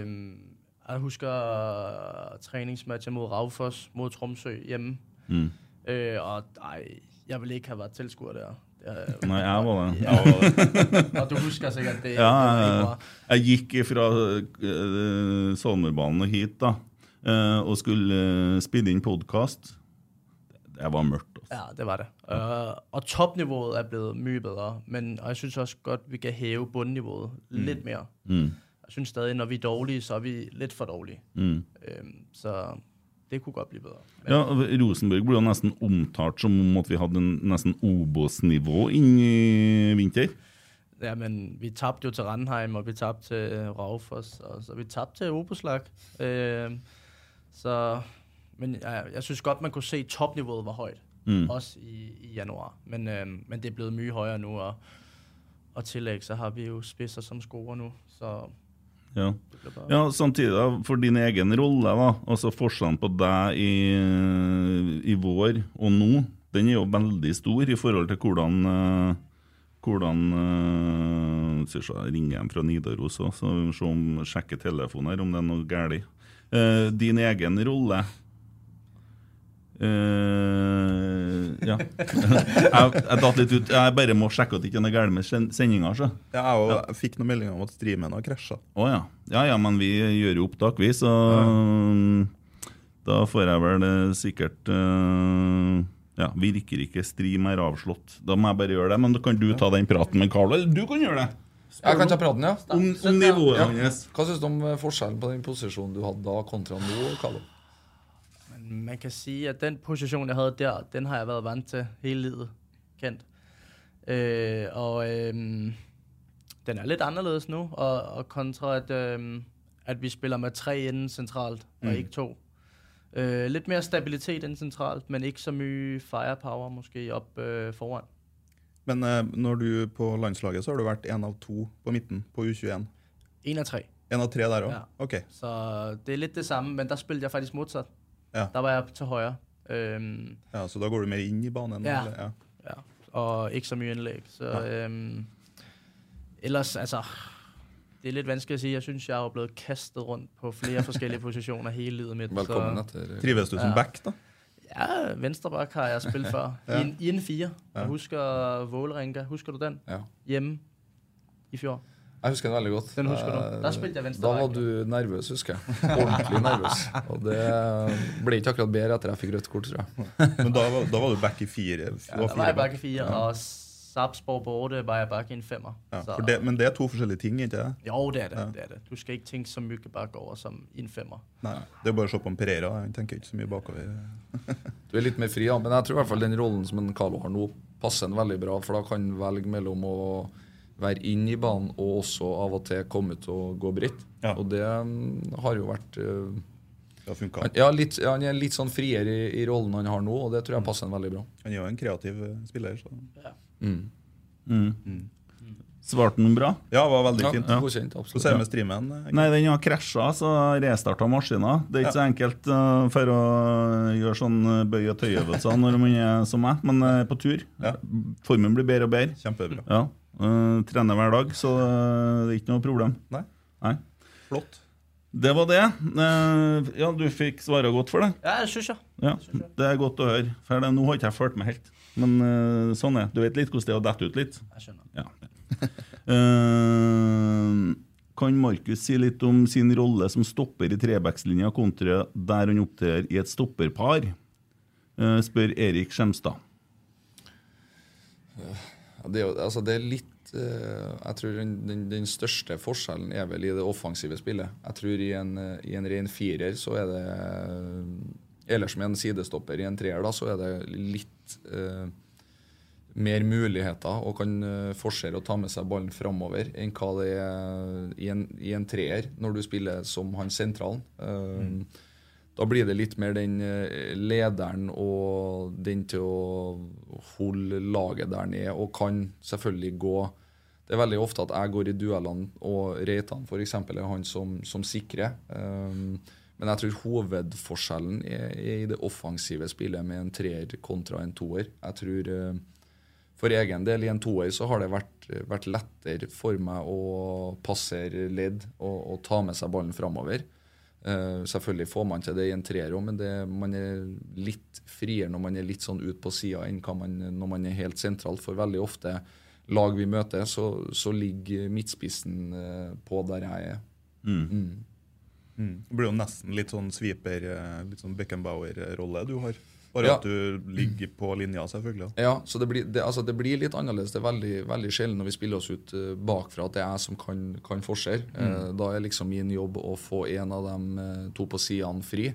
Jeg husker træningsmatchen mod Raufoss, mod Tromsø hjemme. Mm. Øh, og ej, jeg ville ikke have været tilskuer der. Det, Nei, jeg var det. Ja. og, og du husker sikkert det. Ja, jeg, jeg gikk fra uh, Salmerbanen og hit da, uh, og skulle spille inn podkast. Det var mørkt. Også. Ja, det var det. Uh, og toppnivået er blevet mye bedre, men jeg synes også godt, vi kan hæve bundniveauet mm. litt mer. Mm. Jeg synes stadig, når vi er dårlige, så er vi litt for dårlige. Mm. Um, så det kunne godt bli bedre. Ja, Rosenborg ble jo nesten omtalt som om at vi hadde en nesten Obos-nivå inn i vinter. Ja, men vi tapte jo til Randheim, og vi tapte til Raufoss, og så vi tapte til Oboslag. Uh, så, men jeg, jeg synes godt, man kunne se, at topniveauet var højt. Mm. Også i, i januar. Men, øh, men det er blevet mye højere nu, og, og tillæg, så har vi jo spidser som scorer nu. Så Ja. bare... ja, Samtidig, da, for din egen rolle, da, altså forskjellen på deg i, i vår og nå, den er jo veldig stor i forhold til hvordan eh, hvordan øh, jeg ringer en fra Nidaros òg, så vi må telefonen her om det er noe galt. Uh, din egen rolle Eh, ja. (laughs) jeg, jeg datt litt ut. Jeg bare må sjekke at det ikke er noe galt med sen- sendinga. Ja, jeg, ja. jeg fikk noen meldinger om at streamen har krasja. Oh, ja. ja. Ja, men vi gjør jo opptak, vi, så mm, da får jeg vel eh, sikkert uh, Ja, virker ikke stream er avslått. Da må jeg bare gjøre det. Men da kan du ta den praten med Carlo. Eller du kan gjøre det! Jeg kan ta praten, ja. Om, om nivået Ja. hans. Hva syns du om forskjellen på den posisjonen du hadde da, kontra nå, Carlo? Man kan sige, at den position, jeg havde der, den har jeg været vant til hele livet. Kendt. Øh, og øh, den er lidt anderledes nu, og, og kontra at, øh, at vi spiller med tre inden centralt, og Mm. ikke to. Øh, lidt mere stabilitet inden centralt, men ikke så mye firepower måske op øh, foran. Men øh, når du på landslaget, så har du vært en av to på midten på U21. En av tre. En av tre der òg? Ja. Ok. Så det er litt det samme, men der spilte jeg faktisk modsat. Ja. Der var jeg til højre. Um, ja. Så da går du mer inn i banen? Ja. Eller? ja. Ja, og ikke så mye innlegg. Så Ja. øhm, ellers, altså, det er litt vanskelig å si. Jeg synes, jeg er blitt blevet kastet rundt på flere (laughs) forskellige positioner hele livet mitt. Velkommen så, etter Trives du som back, da? Ja, venstreback har jeg spilt før. Ja. I, en, I en fire. Ja. Jeg husker Vålerenga. Husker du den? Ja. Hjemme i fjor. Jeg husker den veldig godt. Den husker du. Eh, spilte jeg venstre Da var du nervøs, husker jeg. Ordentlig nervøs. Og det ble ikke akkurat bedre etter jeg fikk rødt kort, tror jeg. Men da, var- da var du back i fire? Ja, var der var jeg back i fire. fire, og Sarpsborg på åtte var jeg back i en femmer. Ja, for det, men det er to forskjellige ting, ikke det? Jo, det er det, Ja. det er det. Du skal ikke tenke så mye bakover som i en femmer. Nei, Det er bare å se på en Pereira. Han tenker ikke så mye bakover. (laughs) Du er litt mer fri, ja. Men jeg tror i hvert fall den rollen som en Carlo har nå, passer en veldig bra. For da kan han velge mellom å være inn i banen og også av og til komme ut og gå bredt. Ja. Og det mm, har jo vært eh, Det har ja, litt, han er litt sånn friere i, i rollen han har nå, og det tror jeg passer han veldig bra. Han er jo en kreativ eh, spiller. Så. Mm. Mm. Svarte han bra? Ja, det var veldig Ja, fint. godkjent, absolutt. Hvordan er det med streamen? eh, Nei, den har krasja, så restarta maskina. Det er ikke så enkelt uh, for å gjøre sånn uh, bøy- og tøyøvelser når man er som meg, men uh, på tur. Formen blir bedre og bedre. Kjempebra. Ja. Uh, trener hver dag, så uh, det er ikke noe problem. Nei. Nei. Flott. Det var det. Uh, ja, du fikk svare godt for det. Ja, jeg synes ja. Ja, Det er godt å høre. For det, nå har ikke jeg fulgt med helt. Men uh, sånn er det. Du vet litt hvordan det er å dette ut litt? Jeg skjønner. Ja. Uh, (laughs) kan Markus si litt om sin rolle som stopper i trebackslinja kontra der han opptrer i et stopperpar? Uh, spør Erik Skjemstad. Ja, det, er jo, altså det er litt eh, Jeg tror den, den, den største forskjellen er vel i det offensive spillet. Jeg tror i en, eh, i en ren firer så er det Eller som en sidestopper i en treer, da, så er det litt eh, mer muligheter og kan eh, forsere å ta med seg ballen framover enn hva det er i en, i en treer når du spiller som han sentralen. Mm. Da blir det litt mer den eh, lederen og den til å holde laget der nede, og kan selvfølgelig gå Det er veldig ofte at jeg går i duellene, og Reitan f.eks. er han som, som sikrer. Um, men jeg tror hovedforskjellen er, er i det offensive spillet med en treer kontra en toer. Jeg tror uh, For egen del i en toer så har det vært, vært lettere for meg å passere ledd og, og ta med seg ballen framover. Uh, selvfølgelig får man til det i en treer òg, men det, man er litt friere når man er litt sånn ut på sida enn når man er helt sentralt. For veldig ofte lag vi møter, så, så ligger midtspissen eh, på der jeg er. Mm. Mm. Det blir jo nesten litt sånn sweeper, eh, litt sånn Beckenbauer-rolle du har. Bare Ja. at du ligger på linja, selvfølgelig. Ja, så det blir, det, altså det blir litt annerledes. Det er veldig, veldig sjelden når vi spiller oss ut uh, bakfra at det er jeg som kan, kan forskjell. Mm. Uh, da er liksom min jobb å få en av de uh, to på sidene fri.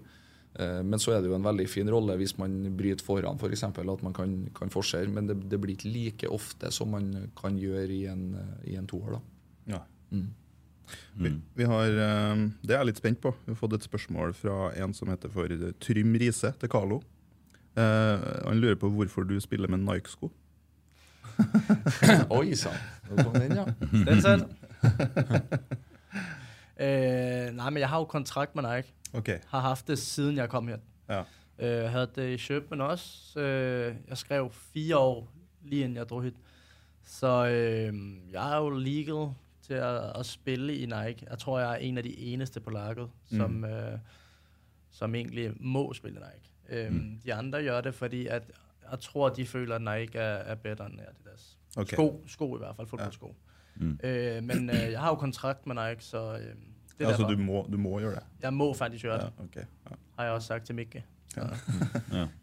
Eh, men så er det jo en veldig fin rolle hvis man bryter foran, f.eks. at man kan, kan forsere. Men det, det blir ikke like ofte som man kan gjøre i en, eh, i en toer. da. Ja. Mm. Vi, vi har, eh, det er jeg litt spent på. Vi har fått et spørsmål fra en som heter for Trym Riise til Carlo. Eh, han lurer på hvorfor du spiller med Nike-sko. (laughs) Oi sann! Nå kom den, ja. Den selv. øh, (laughs) nei, men jeg har jo kontrakt med Nike. Okay. Har haft det siden jeg kom her. Ja. Øh, havde det i København også. Øh, jeg skrev fire år, lige inden jeg drog hit. Så øh, jeg er jo legal til at, at spille i Nike. Jeg tror, jeg er en af de eneste på laget, Mm. som, øh, som egentlig må spille Nike. Øh, Mm. De andre gør det, fordi at jeg tror, de føler, at Nike er, er bedre end Adidas. Okay. Sko, sko i hvert fald, fodboldsko. Mm. Øh, men øh, jeg har jo kontrakt med Nike, så øh, det er Altså, derfor. du må, du må gjøre det? Jeg må faktisk gjøre det. Ja, okay. ja. Har jeg også sagt til Mikke. Ja. Ja. (laughs)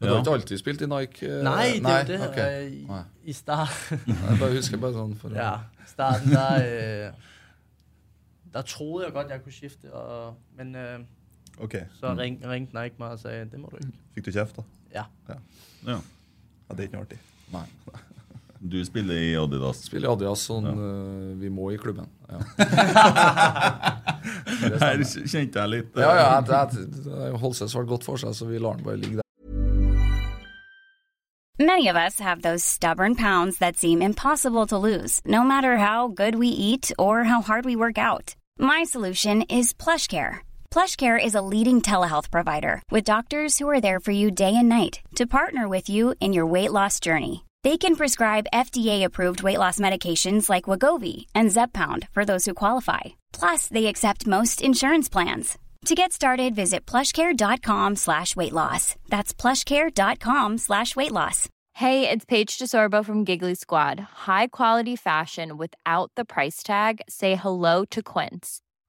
Du har ikke alltid spilt i Nike? Nei, Nej, det er det. ok. Okay. I, Nei. I starten (laughs) Jeg bare husker bare sånn for ja, starten der, uh, der trodde jeg godt, jeg kunne skifte, og, men uh, okay. så ring, ringte Nike meg og sa det må du ikke. Fikk du kjeft, da? Ja. Ja, Ja. ja det er ikke noe artig. Nei. Du spiller i Adidas. Spiller i Adidas sånn eh, vi må i klubben. Ja, (laughs) Her kjente jeg litt ja, ja det, er- det er- holder seg svært godt for seg, så vi lar den bare ligge der. Many of us have those stubborn pounds that seem impossible to lose, no matter how good we eat or how hard we work out. My solution is PlushCare. PlushCare is a leading telehealth provider with doctors who are there for you day and night to partner with you in your weight loss journey. They can prescribe FDA-approved weight loss medications like Wagovi and Zepbound for those who qualify. Plus, they accept most insurance plans. To get started, visit plushcare.com slash weight loss. That's plushcare.com slash weight loss. Hey, it's Paige DeSorbo from Giggly Squad. High quality fashion without the price tag. Say hello to Quince.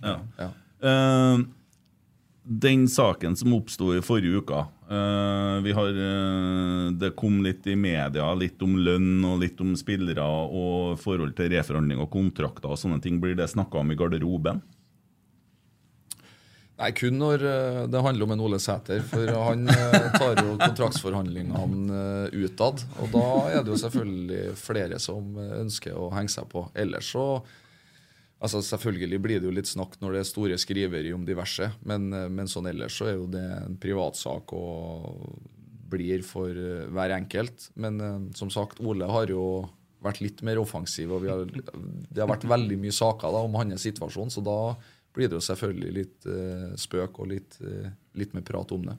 Ja. Eh, den saken som oppsto i forrige uke uh, vi har, uh, Det kom litt i media, litt om lønn og litt om spillere og forhold til reforhandling og kontrakter og sånne ting. Blir det snakka om i garderoben? Nei, kun når eh, det handler om en Ole Sæter. For han tar jo kontraktsforhandlingene utad. Og da er det jo selvfølgelig flere som ønsker å henge seg på. Ellers så Altså Selvfølgelig blir det jo litt snakk når det er store skriveri om diverse, men, eh, men sånn ellers så er jo det en privatsak og blir for eh, hver enkelt. Men eh, som sagt, Ole har jo vært litt mer offensiv, og har, det har vært veldig mye saker da, om hans situasjon, så da blir det jo selvfølgelig litt uh, spøk og litt, uh, litt mer prat om det.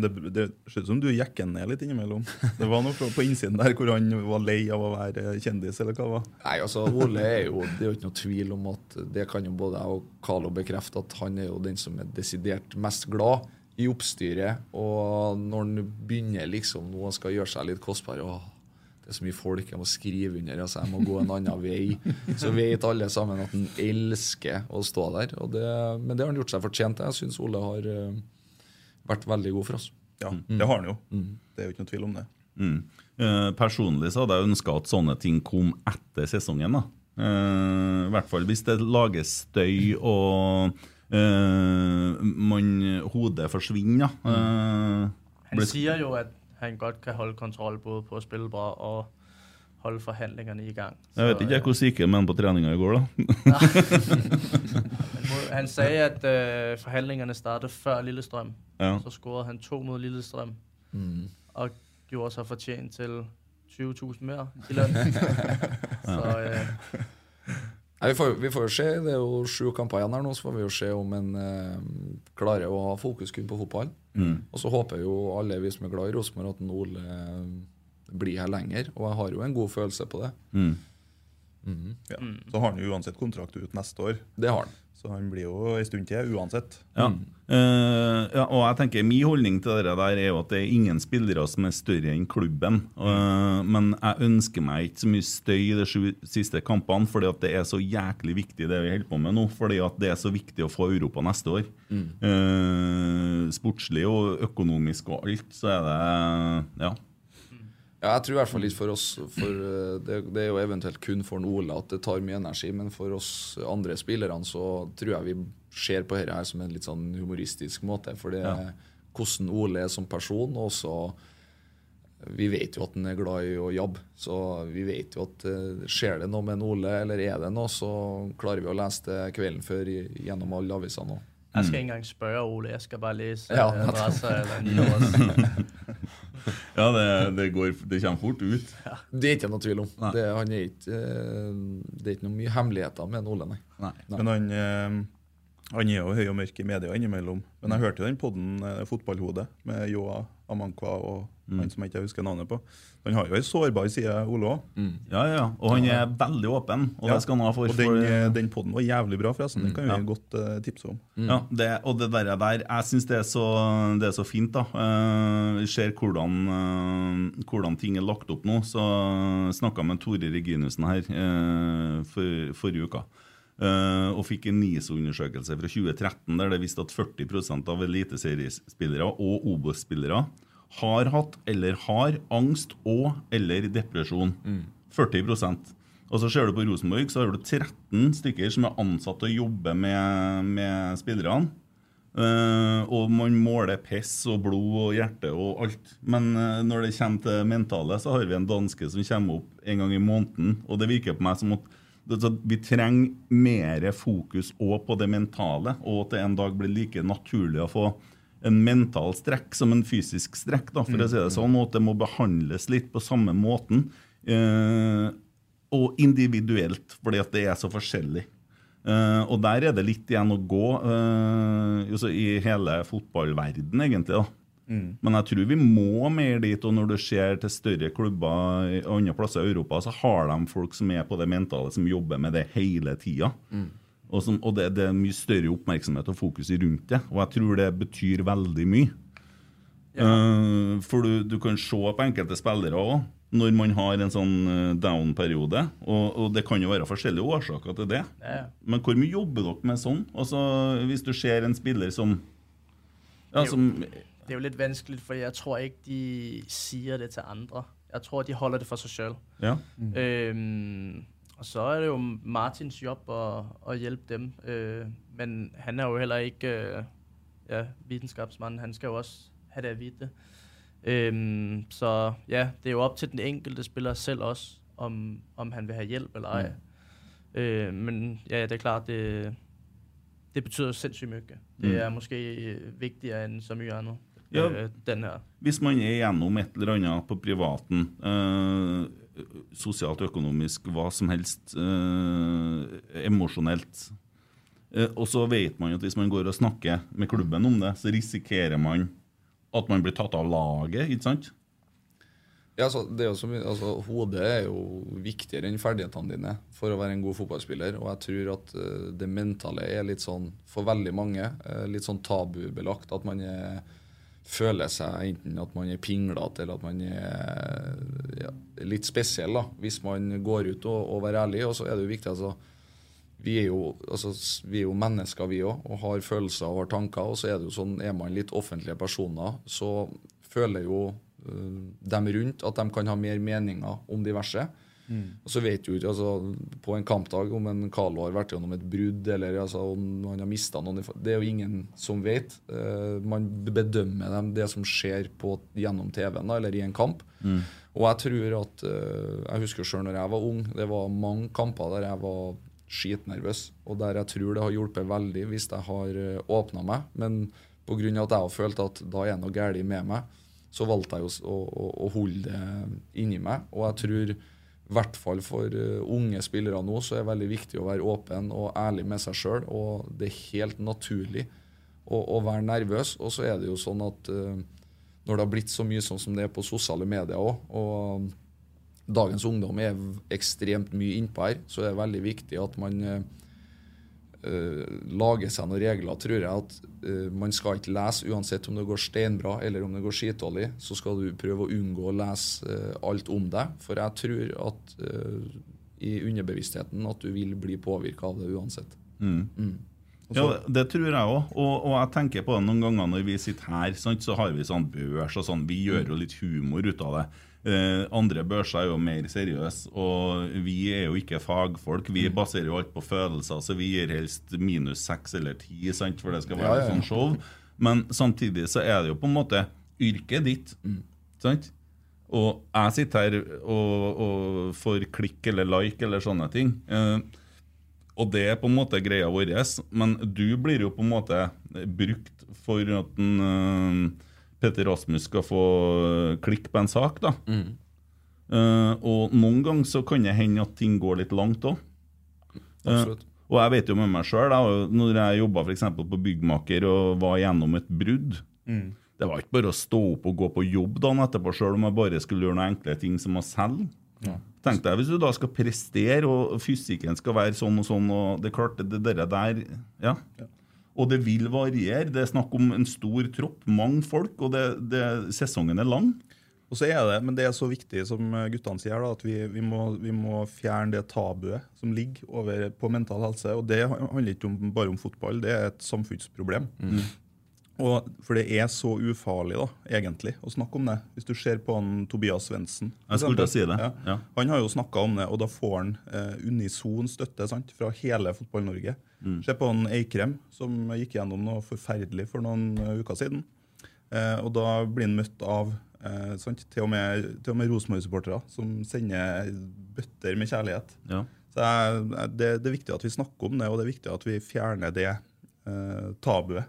Det, det ser ut som du jekker ned litt innimellom. Det var noe på innsiden der hvor han var lei av å være kjendis, eller hva det var. Nei, altså Ole er jo Det er jo ikke noe tvil om at det kan jo både jeg og Carlo bekrefte, at han er jo den som er desidert mest glad i oppstyret. Og når han begynner liksom nå og skal gjøre seg litt kostbar og det er så mye folk jeg må skrive under, altså jeg må gå en annen vei. Så vet alle sammen at han elsker å stå der. Og det, men det har han gjort seg fortjent til. Jeg syns Ole har eh, vært veldig god for oss. Ja, det har han jo. Det er jo ikke noe tvil om det. Mm. Eh, personlig så hadde jeg ønska at sånne ting kom etter sesongen. da. Eh, I hvert fall hvis det lages støy og eh, man, hodet forsvinner. Eh, Han sier jo, at han godt kan holde kontroll både på å spille bra og holde forhandlingene i gang. Jeg vet ikke jeg hvor syke men på treninga i går, da. (laughs) Han sagde, at uh, forhandlingene startet før Lillestrøm. Ja. Så scorede han to mot Lillestrøm. Mm. Og gjorde seg fortjent til 20.000 mer i lønn. (laughs) så øh, Nei, vi, får, vi får jo se. Det er jo sju kamper igjen her nå, så får vi jo se om en eh, klarer å ha fokus kun på fotball. Mm. Og så håper jo alle vi som er glad i Rosenborg, at Ole eh, blir her lenger. Og jeg har jo en god følelse på det. Mm. Mhm. Ja. Så har han jo uansett kontrakt ut neste år. Det har han. Så han blir jo ei stund til uansett. Ja. Eh, ja, og jeg tenker Min holdning til det der er jo at det er ingen spillere som er større enn klubben. Uh, men jeg ønsker meg ikke så mye støy i de sju siste kampene, fordi at det er så jæklig viktig det vi holder på med nå. Fordi at det er så viktig å få Europa neste år. Mm. Uh, sportslig og økonomisk og alt, så er det Ja. Ja, jeg tror i hvert fall litt for oss For det, det er jo eventuelt kun for Ole at det tar mye energi, men for oss andre spillerne så tror jeg vi ser på dette her som en litt sånn humoristisk måte. For det er Ja. hvordan Ole er som person, og så Vi vet jo at han er glad i å jobbe, så vi vet jo at eh, skjer det noe med en Ole, eller er det noe, så klarer vi å lese det kvelden før gjennom alle avisene òg. jeg skal ikke engang spørre Ole, jeg skal bare læse Ja, Nidaros. (laughs) (laughs) Ja, det, det, går, det kommer fort ut. Det er ikke noe tvil om. Det, han er ikke, eh, det er ikke noe mye hemmeligheter med en Ole, nei. Nei. Men han, eh, han er jo høy og mørk i media innimellom. Men jeg hørte jo den podden eh, Fotballhodet med Joa Amankwa og han som jeg ikke husker navnet på. Han har jo ei sårbar side, Ole òg. Ja, ja, og han er veldig åpen, og det skal han ha for. Og den, for eh, den podden var jævlig bra, forresten. Den kan vi Ja. godt eh, tipse om. Ja, det, og det der, der Jeg syns det, så- det er så fint. da Vi ser hvordan, uh, hvordan ting er lagt opp nå. Så snakka med Tore Reginussen her uh, for, forrige uke. Eh, og fikk en NISO-undersøkelse fra 2013 der det viste at 40% av eliteseriespillere og Obos-spillere har hatt eller har angst og eller depresjon. 40% Og så ser du på Rosenborg, så har du 13 stykker som er ansatt til å jobbe med, med spillerne. Uh, og man måler piss og blod og hjerte og alt. Men uh, når det kommer til mentale, så har vi en danske som kommer opp en gang i måneden. Og det virker på meg som at vi trenger mer fokus òg på det mentale, og at det en dag blir like naturlig å få en mental strekk som en fysisk strekk, da, for å si det sånn, og at det må behandles litt på samme måten. Eh, og individuelt, fordi at det er så forskjellig. Eh, og der er det litt igjen å gå eh, i hele fotballverden, egentlig. da. Mm. Men jeg tror vi må mer dit, og når du ser til større klubber i andre plasser i Europa, så har de folk som er på det mentale, som jobber med det hele tida. Mm. Og, som, og det, det er mye større oppmerksomhet og fokus rundt det. Og jeg tror det betyr veldig mye. Eh, for du, du kan se på enkelte spillere òg, når man har en sånn eh, down-periode. Og, og det kan jo være forskjellige årsaker til det. Ja. Men hvor mye jobber dere med sånn? Altså, Hvis du ser en spiller som ja, jo- som Det er jo litt vanskelig, for jeg tror ikke de sier det til andre. Jeg tror de holder det for seg sjøl. Ja. Øhm, og så er det jo Martins jobb å, å hjelpe dem. Øh, men han er jo heller ikke øh, ja, vitenskapsmann. Han skal jo også ha det å vite. Øhm, så ja, det er jo opp til den enkelte spiller selv også, om, om han vil ha hjelp eller ei. Øh, men ja, det er klart, det, det betyr sinnssykt mye. Det Mm. er måske viktigere enn så mye annet. Ja. øh, den her. Hvis man er gjennom et eller annet på privaten, eh, sosialt, økonomisk, hva som helst, eh, emosjonelt eh, Og så vet man at hvis man går og snakker med klubben om det, så risikerer man at man blir tatt av laget, ikke sant? Ja, altså, det er jo så mye, altså, Hodet er jo viktigere enn ferdighetene dine for å være en god fotballspiller. Og jeg tror at uh, det mentale er litt sånn, for veldig mange, uh, litt sånn tabubelagt. At man er, føler seg enten at man er pinglete eller at man er ja, litt spesiell, da, hvis man går ut og, og er ærlig. Og så er det jo viktig, altså vi er, jo, altså, vi er jo mennesker, vi òg, og har følelser og har tanker. Og så er det jo sånn, er man litt offentlige personer, så føler jo uh, dem rundt at de kan ha mer meninger om diverse. Mm. Og så vet jo ikke altså, på en kampdag om en Carlo har vært gjennom et brudd, eller altså, om han har mista noen Det er jo ingen som vet. Uh, man bedømmer dem, det som skjer på, gjennom TV-en eller i en kamp. Mm. Og jeg tror at uh, Jeg husker sjøl når jeg var ung, det var mange kamper der jeg var skitnervøs, og der jeg tror det har hjulpet veldig hvis jeg har åpna meg. Men pga. at jeg har følt at da er noe galt med meg, så valgte jeg å, å, å holde det inni meg. Og jeg tror i hvert fall for eh, unge spillere nå så er det veldig viktig å være åpen og ærlig med seg sjøl. Og det er helt naturlig å, å være nervøs. Og så er det jo sånn at eh, når det har blitt så mye sånn som det er på sosiale medier òg, og dagens ungdom er ekstremt mye innpå her, så er det veldig viktig at man eh, eh, seg noen regler, tror jeg. At eh, man skal ikke lese uansett om det går steinbra eller om det går skitdårlig. Så skal du prøve å unngå å lese eh, alt om deg. For jeg tror at i underbevisstheten at du vil bli påvirka av det uansett. Mm. Mm. Ja, det, det tror jeg òg. Og, og jeg tenker på det noen ganger når vi sitter her, sant, så har vi sånn børs og sånn. Vi gjør jo litt humor ut av det. Eh, andre børser er jo mer seriøse, og vi er jo ikke fagfolk. Vi baserer jo alt på følelser, så vi gir helst minus seks eller ti, for det skal være Ja, ja, ja. sånn show. Men samtidig så er det jo på en måte yrket ditt. Sant? Og jeg sitter her og, og får klikk eller like eller sånne ting. Eh, og det er på en måte greia vår, men du blir jo på en måte brukt for at en, eh, Petter Rasmus skal få eh, klikk på en sak, da. Eh, og noen ganger så kan det hende at ting går litt langt òg. Absolutt. og jeg vet jo med meg sjøl, når jeg jobba på byggmaker og var gjennom et brudd Mm. Det var ikke bare å stå opp og gå på jobb dagen etterpå, sjøl om jeg bare skulle gjøre noen enkle ting som å selge. Ja. Tenk deg hvis du da skal prestere, og fysikken skal være sånn og sånn, og det er klart, det, det der ja. Og det vil variere. Det er snakk om en stor tropp, mange folk, og det, det, sesongen er lang. Og så er det, Men det er så viktig, som guttene sier, da, at vi, vi, må, vi må fjerne det tabuet som ligger over på mental helse. Og det handler ikke om, bare om fotball, det er et samfunnsproblem. Mm. Og, for det er så ufarlig, da, egentlig, å snakke om det. Hvis du ser på han Tobias Svendsen. Si Ja. ja. Han har jo snakka om det, og da får han eh, unison støtte sant, fra hele Fotball-Norge. Mm. Se på han Eikrem, som gikk gjennom noe forferdelig for noen eh, uker siden. Eh, og da blir han møtt av eh, til og med, til og med Rosenborg-supportere som sender bøtter med kjærlighet. Ja. Så det, det er viktig at vi snakker om det, og det er viktig at vi fjerner det eh, tabuet.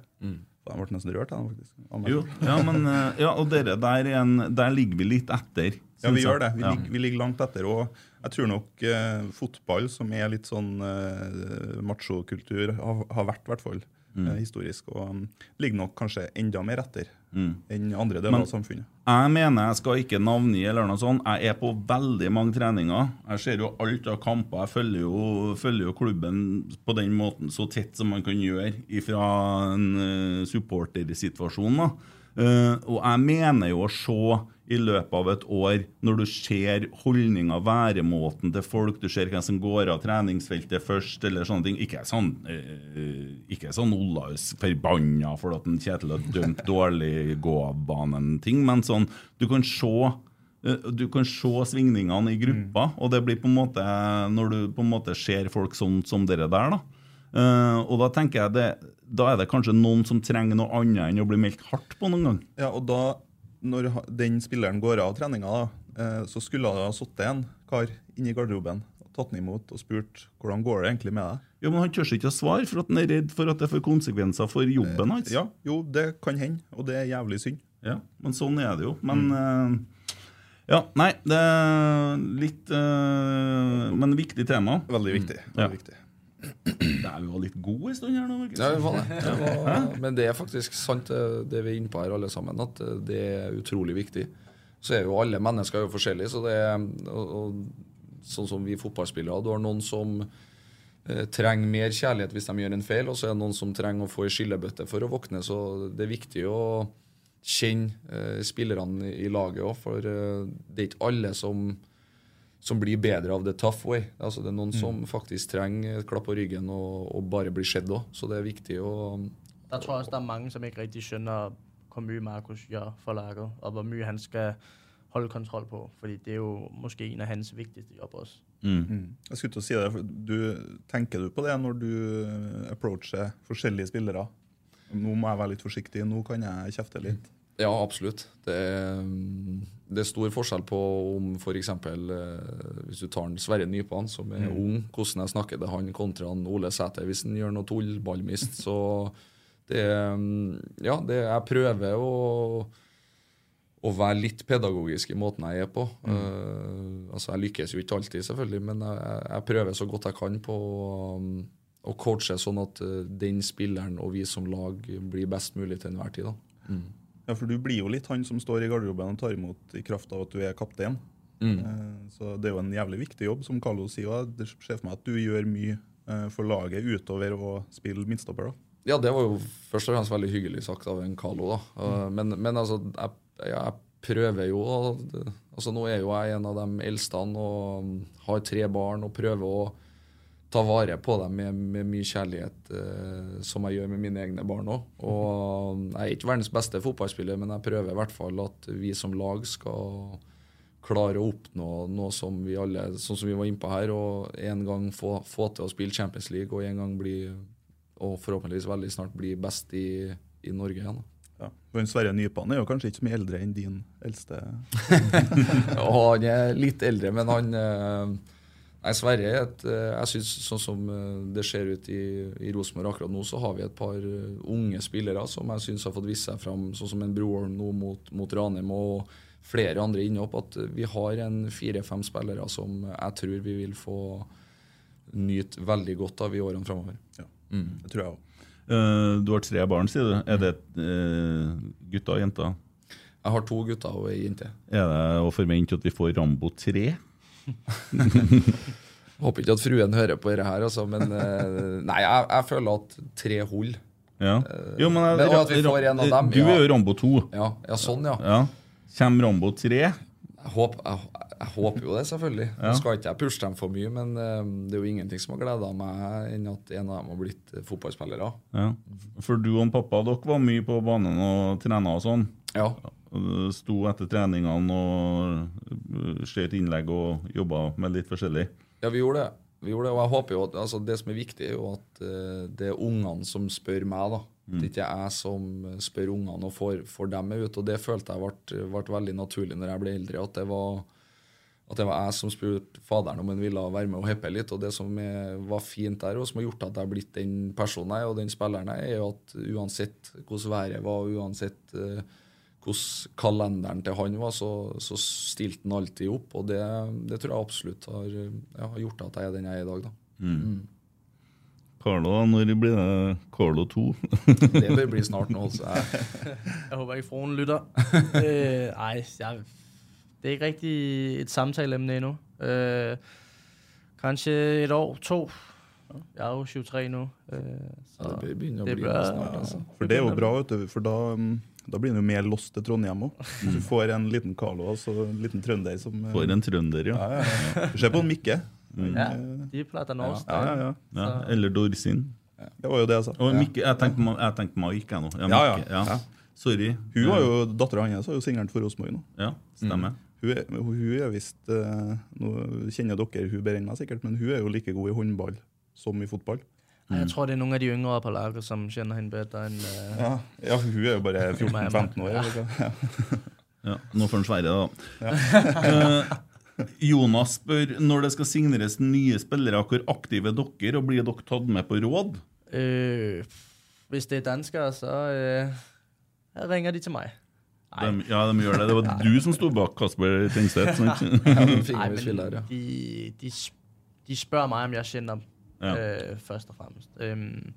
Jeg ble nesten rørt. Jeg, faktisk, Jo, ja, men, eh, ja, og dere der, er en, der ligger vi litt etter. Ja, vi jeg. gjør det. Vi, Ja. ligger, vi ligger langt etter. Og jeg tror nok eh, fotball, som er litt sånn eh, machokultur, har, har vært i hvert fall Mm. eh, historisk, og um, ligger nok kanskje enda mer etter Mm. enn andre deler Men- av samfunnet. Jeg mener jeg skal ikke navngi eller noe sånt. Jeg er på veldig mange treninger. Jeg ser jo alt av kamper. Jeg følger jo, følger jo klubben på den måten så tett som man kan gjøre fra en uh, supportersituasjon. da. Eh, og jeg mener jo å se i løpet av et år, når du ser holdninga, væremåten til folk, du ser hvem som går av treningsfeltet først, eller sånne ting Ikke sånn eh, ikke sånn Olaus forbanna for at en Kjetil har dømt dårlig gåbanen-ting, men sånn Du kan se eh, du kan se svingningene i gruppa, og det blir på en måte når du på en måte ser folk sånn som dere der. da. Eh, og da tenker jeg det, da er det kanskje noen som trenger noe annet enn å bli meldt hardt på noen gang. Ja, og da, når den spilleren går av treninga, da, eh, så skulle det ha sittet en kar inni garderoben og tatt den imot og spurt hvordan går det egentlig med deg. Ja, Men han tør ikke å svare for at han er redd for at det får konsekvenser for jobben hans. Ja, jo, det kan hende, og det er jævlig synd. Ja, men sånn er det jo. Men eh, Ja, nei, det er litt eh, Men viktig tema. Veldig viktig. Ja. Veldig viktig. Det er jo litt god en stund her nå. Ja, det var det. det var, men det er faktisk sant, det det vi er inne på her alle sammen, at det er utrolig viktig. Så er jo alle mennesker er jo forskjellige, så det er og, og, sånn som vi fotballspillere. Du har noen som eh, trenger mer kjærlighet hvis de gjør en feil, og så er det noen som trenger å få ei skillebøtte for å våkne. Så det er viktig å kjenne eh, spillerne i laget òg, for eh, det er ikke alle som som blir bedre av the tough way. Altså Det er noen som faktisk trenger et klapp på ryggen og, og bare blir sett òg. Så det er viktig å Jeg tror jeg også, det er mange, som ikke riktig skjønner, hvor mye Markus gjør for laget, og hvor mye han skal holde kontroll på. Fordi det er jo måske en av hans viktigste jobber også. Mm. Jeg skulle til å si det, for du, Tenker du på det når du eh, approacher forskjellige spillere? Nå må jeg være litt forsiktig, nå kan jeg kjefte litt. Ja, absolutt. Det er, mm, det er stor forskjell på om f.eks. Eh, hvis du tar en Sverre Nypan, som er Mm. ung, hvordan jeg snakker til han kontra han Ole Sæter hvis han gjør noe tullballmist. Så det mm, Ja, det, jeg prøver å å være litt pedagogisk i måten jeg er på. Eh, altså Jeg lykkes jo ikke alltid, selvfølgelig, men jeg, jeg prøver så godt jeg kan på um, å coache sånn at eh, den spilleren og vi som lag blir best mulig til enhver tid. da. Mm. Ja, For du blir jo litt han som står i garderoben og tar imot i kraft av at du er kaptein. Mm. Eh, Så det er jo en jævlig viktig jobb, som Carlo sier. Det ser for meg at du gjør mye eh, for laget utover å spille midtstopper. da. Ja, det var jo først og fremst veldig hyggelig sagt av en Carlo, da. Mm. men, men altså, jeg, jeg prøver jo altså Nå er jo jeg en av de eldste og har tre barn og prøver å ta vare på dem med, med mye kjærlighet, eh, som jeg gjør med mine egne barn òg. Og um, jeg er ikke verdens beste fotballspiller, men jeg prøver i hvert fall at vi som lag skal klare å oppnå noe som vi alle, sånn som vi var innpå her, og en gang få, få til å spille Champions League, og en gang bli og forhåpentligvis veldig snart bli best i, i Norge igjen. da. Ja. Men en Sverre Nypan er jo kanskje ikke så mye eldre enn din eldste. (laughs) ja, han er litt eldre, men han eh, Nei, Sverre er et eh, Jeg synes sånn som eh, det ser ut i, i Rosenborg akkurat nå, så har vi et par eh, unge spillere som jeg syns har fått vist seg fram, sånn som en Broholm nå mot, mot Ranheim og flere andre innhopp. At vi har en fire-fem spillere som jeg tror vi vil få nyte veldig godt av i årene framover. Ja, Mm. det tror jeg òg. Du har tre barn, sier du. Er det uh, gutter og jenter? Jeg har to gutter og ei jente. Er det å forvente at vi får Rambo 3? (laughs) Håper ikke at fruen hører på dette her, altså, men eh, Nei, jeg, jeg føler at tre holder. Ja. Jo, men, Men at vi får en av dem, Du er jo Rambo 2. Ja, ja sånn, ja. Ja. Kommer Rambo 3? Jeg håper, jeg, jeg håper jo det, selvfølgelig. Ja. Nå skal ikke jeg pushe dem for mye, men eh, det er jo ingenting som har gleda meg enn at en av dem har blitt eh, fotballspillere. Ja. For du og pappa dere var mye på banen og trena og sånn? Ja. Sto etter treningene og skjøt innlegg og jobba med litt forskjellig? Ja, vi gjorde det. Vi gjorde det, og jeg håper jo at altså, Det som er viktig, er jo at eh, det er ungene som spør meg. da. Mm. Det er ikke jeg som spør ungene og får, får dem med ut. og Det følte jeg ble, ble veldig naturlig når jeg ble eldre. At det var, at det var jeg som spurte faderen om han ville være med og heppe litt. og Det som var fint der, og som har gjort at jeg har blitt den personen jeg er, og den spilleren jeg er, er at uansett hvordan været var, uansett eh, hvordan kalenderen til han var, så, så stilte han alltid opp. Og det, det tror jeg absolutt har, ja, har gjort at jeg er den jeg er i dag. da. Mm. Carlo, da, når blir det Carlo 2? (laughs) det bør bli snart nå. Så jeg, (laughs) Jeg håber ikke Froen lytter. (laughs) Nei, ej, jeg, det er ikke riktig et samtaleemne ennå. Øh, kanskje et år, to. Jeg er jo 23 nå. Øh, så Ja, det bør begynne å det bli snart, altså. For det er jo bra, vet du, for da, mm, da blir han jo mer lost til Trondheim òg. Du får en liten Carlo og en liten trønder som Får en trønder, ja. Ja, ja, ja. Du ser på Mikke. Mm. Ja, de prater norsk. Ja, ja, ja. Ja, eller Dorsin. Det var jo det jeg sa. Og Mikke, jeg tenkte, jeg tenkte Mike, jeg nå. Ja, Ja, ja, Mikke, ja. ja. Sorry. Hun var jo, Dattera hans var jo singelen for Rosenborg nå. Ja, stemmer. Hun er, hun er visst eh, Nå kjenner dere hun bedre enn meg, sikkert, men hun er jo like god i håndball som i fotball. Ej, Jeg tror, det er noen av de yngre på laget, som kjenner henne bedre enn uh, Ja, ja hun er jo bare (laughs) 14-15 år. Ja. eller? Ja. Ja, nå får han Sverre, da. Ja. (laughs) Eh, Jonas spør når det skal signeres nye spillere, hvor aktive er dere, og blir dere tatt med på råd? Uh, hvis det er danskere, så uh, ringer de til meg. De, ja, de gjør det. Det var (laughs) du som sto bak Kasper Tengstedt. Nei, men de, de, de spør meg om jeg kjenner Ja. øh, først og fremmest. Øhm,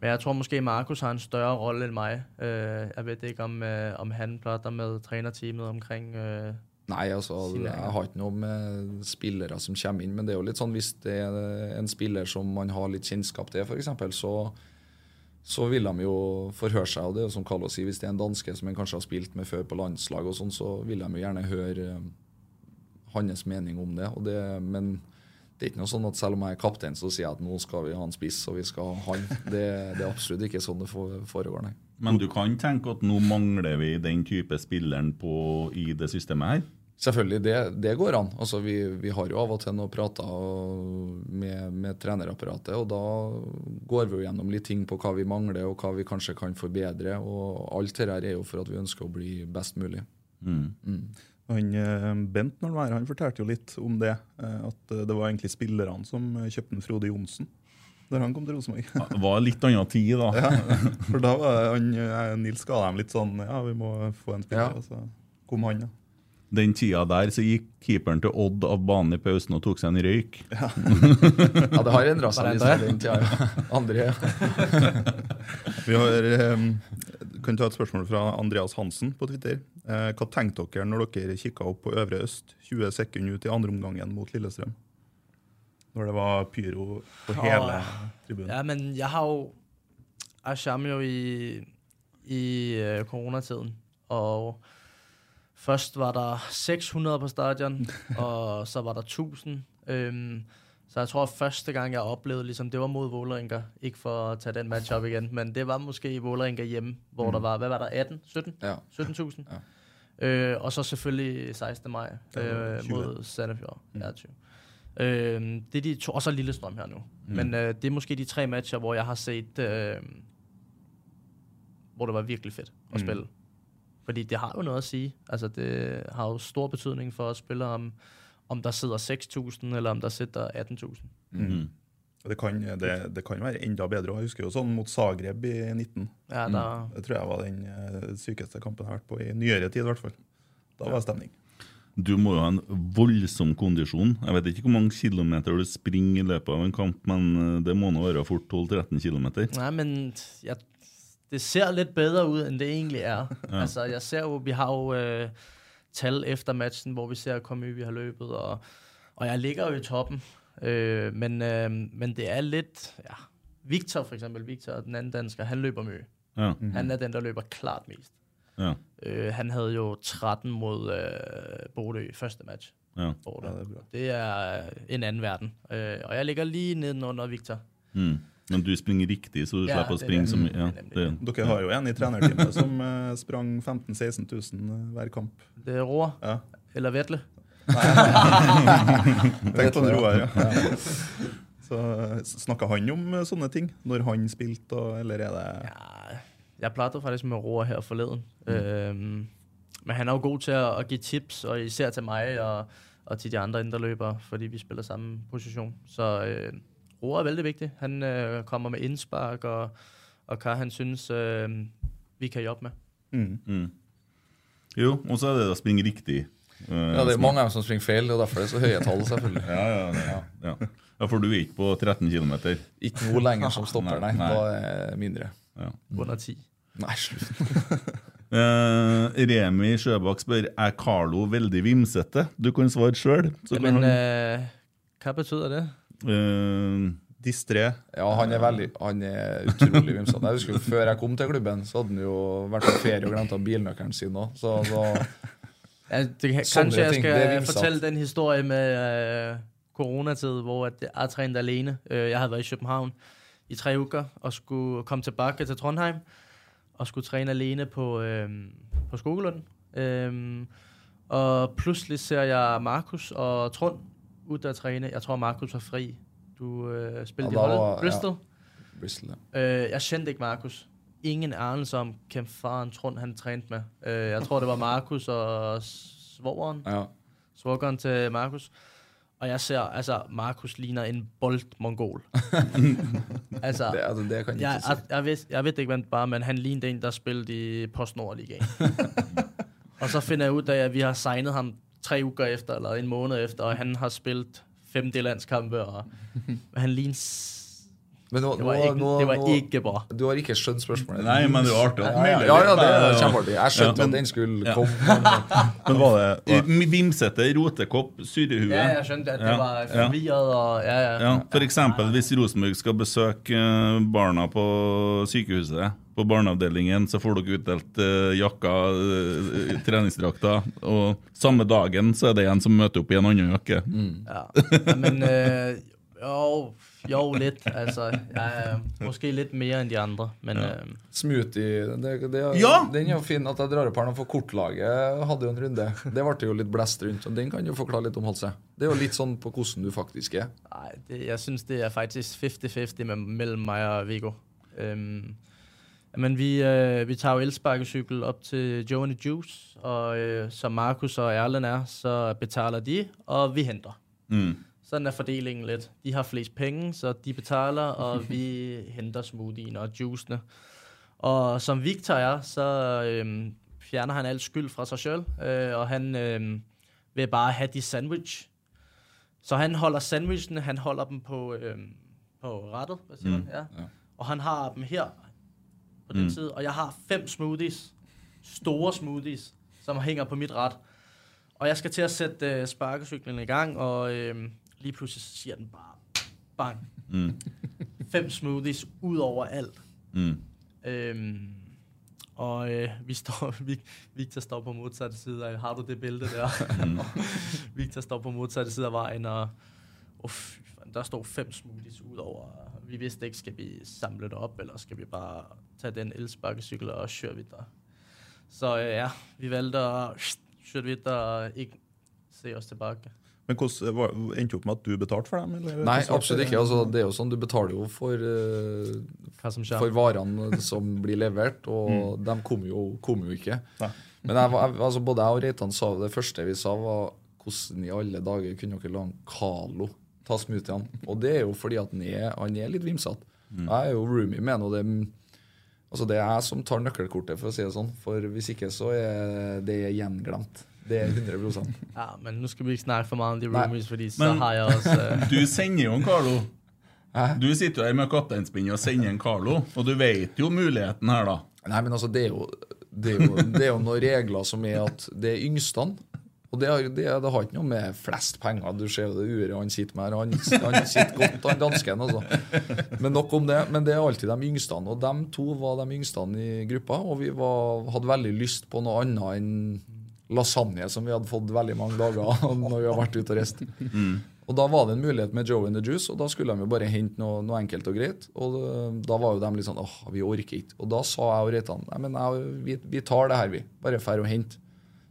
men jeg tror måske, Markus har en større rolle end mig. Øh, jeg ved ikke, om, øh, om han plotter med trænerteamet omkring... Øh, Nei, altså, jeg har ikke noe med spillere som kommer inn, men det er jo litt sånn hvis det er en spiller som man har litt kjennskap til, f.eks., så, så vil de jo forhøre seg. og det er jo som Carlo sier, Hvis det er en danske som en kanskje har spilt med før på landslag, og sånn, så vil de jo gjerne høre eh, hans mening om det. Og det. Men det er ikke noe sånn at selv om jeg er kaptein, så sier jeg at nå skal vi ha en spiss, og vi skal ha han. Det, det er absolutt ikke sånn det foregår, nei. Men du kan tenke at nå mangler vi den type spilleren på, i det systemet her? Selvfølgelig, det, det går an. Altså, vi, vi har jo av og til noen prater med, med trenerapparatet, og da går vi jo gjennom litt ting på hva vi mangler, og hva vi kanskje kan forbedre. Og alt det her er jo for at vi ønsker å bli best mulig. Mm. Han, eh, Bent når han var her, han fortalte jo litt om det. eh, At eh, det var egentlig spillerne som kjøpte en Frode Johnsen da han kom til Rosenborg. Det var litt annen tid, da. (laughs) Ja, for da var han, Nils ga litt sånn Ja, vi må få en spiller. Og så kom han, ja. Den tida der så gikk keeperen til Odd av banen i pausen og tok seg en røyk. (laughs) Ja, (laughs) Ja, det har endra seg litt Andre, den tida. ja. Vi har, kan ta et spørsmål fra Andreas Hansen på Twitter. Eh, hva tenkte dere når dere kikka opp på Øvre Øst 20 sekunder ut i andre omgangen mot Lillestrøm? Når det var pyro på hele ah, tribunen. Ja, men jeg har jo... Jeg kommer jo i, i øh, coronatiden, og først var der 600 på stadion, (laughs) og så var der 1000. Øhm, så jeg tror, første gang, jeg oplevede, ligesom, det var mod Vålerenga. Ikke for at tage den match op igen, men det var måske i Vålerenga hjemme, hvor Mm. der var, hvad var der, 18? 17? Ja. 17.000. Ja. Øh, og så selvfølgelig 16. maj øh, 20. mod Sandefjord. Ja, 20. Øh, det er de to, og så Lillestrøm her nu. Mm. Men øh, det er måske de tre matcher, hvor jeg har set, øh, hvor det var virkelig fedt at Mm. spille. Fordi det har jo noget at sige. Altså det har jo stor betydning for os spillere, om, om der sidder 6.000, eller om der sidder 18.000. Mm. Det kan, det, det kan være enda bedre. Jeg husker jo sånn mot Zagreb i 19. Ja, da... Det tror jeg var den eh, sykeste kampen jeg har vært på i nyere tid. i hvert fall. Da var det stemning. Du må jo ha en voldsom kondisjon. Jeg vet ikke hvor mange kilometer du springer i løpet av en kamp, men eh, det må nå være fort 12-13 kilometer. Nei, men jeg, det ser litt bedre ut enn det egentlig er. Ja. Altså, jeg ser jo, vi har jo øh, tal efter matchen, hvor vi ser, hvor mye vi har løpet. og, og jeg ligger jo i toppen. Øh, men, øh, men det er litt ja, Victor for eksempel, Victor, den anden dansker, han løber mye. Ja. Mm. Han er den, der løber klart mest. Ja. Øh, han havde jo 13 mot øh, Bodø i første match. Ja. Det er det er en anden verden. Øh, og jeg ligger lige nedenunder Victor. Mm. Men du springer riktig, så du Ja, slipper å springe det. så mye. Ja, Det er det, Dere har jo en i trenerteamet (laughs) som uh, sprang 15 000-16 000 hver kamp. Det er Roar, Ja. eller Vetle. (laughs) Tenk på Roar, ja. (laughs) Så Snakka han om eh, sånne ting når han spilte, eller er det Ja, jeg pratede faktisk med Roar her forleden. Mm. Um, men han er jo god til å gi give tips, og især til meg og, og til de andre indreløpere, fordi vi spiller samme posisjon. Så øh, Roar er veldig viktig. Han øh, kommer med innspark og, og hva han synes, øh, vi kan jobbe med. mm. mm. Jo, og så er det å springe riktig. Uh, Ja, det er mange av dem som springer feil, og derfor er det så høye tall, (laughs) selvfølgelig. Ja, ja, ja, ja. ja, for du er ikke på 13 km? Ikke noe lenger som (laughs) stopper, nei. Nei. Da er mindre. Ja. Under ti. Nei, slutt. (laughs) Eh, Remi Sjøbakk spør er Carlo veldig vimsete. Du kan svare sjøl. Men uh, hva betyder det? Eh, Distré. Ja, han er veldig Han er utrolig vimsete. Jeg husker jo Før jeg kom til klubben, så hadde han jo vært på ferie og glemt av bilnøkkelen sin òg. Så, så Ja, det, kanskje jeg skal fortelle den historien med uh, koronatid, hvor at jeg trente alene. Uh, Jeg hadde vært i København i tre uker og skulle komme tilbake til Trondheim og skulle træne alene på, uh, på Skogelund. Og plutselig ser jeg Markus og Trond ud at træne. Jeg tror, Markus var fri. Du øh, spillede Ja, i holdet. var- Bristol. Bristol, ja. Øh, jeg kendte ikke Markus. Ingen anelse om, hvem faren Trond han trænede med. Øh, jeg tror, det var Markus og svogeren. Ja. Svogeren til Markus. Og jeg ser, altså, Markus ligner en boldmongol. altså, (laughs) Det- altså, det er jeg jeg, jeg, jeg, ved, jeg ved ikke, det var, men han lignede en, der spillede i PostNord Ligaen. (laughs) og så finder jeg ud af, at vi har signet ham tre uker efter, eller en måned efter, og han har spilt fem landskampe, og (laughs) han ligner... Men nå, det var, ikke, nå- det var ikke bra. Du har ikke skjønt spørsmålet. Nei, men det var artig at Ja, ja, ja, det er Ja. kjempeartig. Jeg skjønte Ja, at den skulle ja. komme. (laughs) Men var det I- Vimsete, rotekopp, surrehue? Ja, jeg skjønte, at det var forvirret, og ja, ja. Ja, for eksempel hvis Rosenborg skal besøke eh, barna på sykehuset, på barneavdelingen, så får dere utdelt uh, jakka, uh, treningsdrakter, og samme dagen så er det en som møter opp i en annen jakke. Ja. ja men øh, jo, jo, litt. Altså, jeg er måske litt mer enn de andre, men øh, Smoothie det, det, Ja! Den er jo fin at jeg drar opp her nå, for kortlaget hadde jo en runde. Det ble jo litt blest rundt, og den kan du forklare litt om, Halse. Det er jo litt sånn på hvordan du faktisk er. Nei, det, jeg syns det er faktisk 50-50 mellom meg og Viggo. Um, men vi, uh, vi tar jo elsparkesykkel opp til Joe and the Juice, og uh, som Markus og Erlend er, så betaler de, og vi henter. Mm. Sånn er fordelingen litt. De har flest penge, så de betaler, og (laughs) vi henter smoothien og juicene. Og som Victor er, så øhm, fjerner han alt skyld fra seg selv, øh, og han øhm, vil bare ha de sandwich. Så han holder sandwichene, han holder dem på, øhm, på rettet, hvad siger Mm. man? Ja. Ja. Og han har dem her på den Mm. side, og jeg har fem smoothies, store smoothies, som hænger på mit ret. Og jeg skal til at sætte øh, sparkecyklen i gang, og øhm, lige pludselig så siger den bare bang. Mm. Fem smoothies ud over alt. Mm. Øhm, og øh, vi står, (laughs) Victor står på modsatte side af, har du det bælte der? Mm. (laughs) Victor står på modsatte side af vejen, og oh, fy, der står fem smoothies ud over. Vi vidste ikke, skal vi samle det op, eller skal vi bare tage den elsparkecykel og køre videre? Så øh, ja, vi valgte at køre videre og ikke se os tilbage. Men hvordan var- endte opp med at du betalte for dem? Eller? Nei, absolutt ikke. Altså, det er jo sånn, Du betaler jo for, uh, Hva som skjer. for varene (laughs) som blir levert, og de kom jo, kom jo ikke. Men jeg, jeg, altså, både jeg og Reitan sa det første vi sa, var hvordan i alle dager kunne dere la en Carlo ta smoothiene? Og det er jo fordi at han er, han er litt vimsete. Mm. Jeg er jo roomie med ham. det, altså, det er jeg som tar nøkkelkortet, for å si det sånn. For hvis ikke så er det gjenglemt. Det er 100 Ja, men nå skal vi ikke snakke for mange av de roomies, fordi så Men har jeg også... øh, du sender jo en Carlo. Du sitter jo her med kapteinspinn og sender en Carlo, og du vet jo muligheten her, da. Nei, men altså, det er jo, det er jo, det er jo noen regler som er at det er yngstene. Og det, har- det, det har ikke noe med flest penger. Du ser jo det uret han sitter med her. Han, han sitter godt, han dansken, altså. Men nok om det. Men det er alltid de yngste. Og de to var de yngste i gruppa. Og vi var, hadde veldig lyst på noe annet enn lasagne, som vi hadde fått veldig mange dager (laughs) når vi har vært ute og reist. Mm. Og da var det en mulighet med Joe in the Juice, og da skulle de jo bare hente noe, noe enkelt og greit. Og øh, da var jo de litt sånn åh, vi orker ikke. Og da sa jeg og Reitan nei, men jeg, vi, vi tar det her, vi. Bare drar og henter.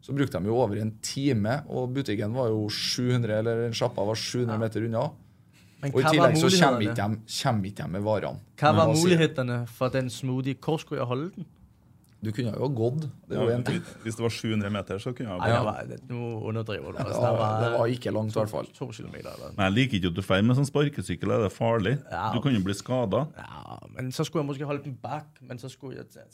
Så brukte de jo over en time, og butikken var jo 700, eller en sjappa var 700 meter unna. Men og i tillegg så kommer ikke de, kommer ikke de med varene. Hva var mulighetene for den smoothie? Hvor skulle jeg holde den? Du kunne jo ha gått. Det var en ting. Hvis det var 700 meter, så kunne jeg ha gått. Nei, underdriver du. Altså, der var, det var ikke langt, i hvert fall. To kilometer eller Men jeg liker ikke at du drar med sånn sparkesykkel, er det farlig? Ja. Du kan jo bli skada. Ja, men så skulle jeg måske ha litt bak, men så skulle jeg...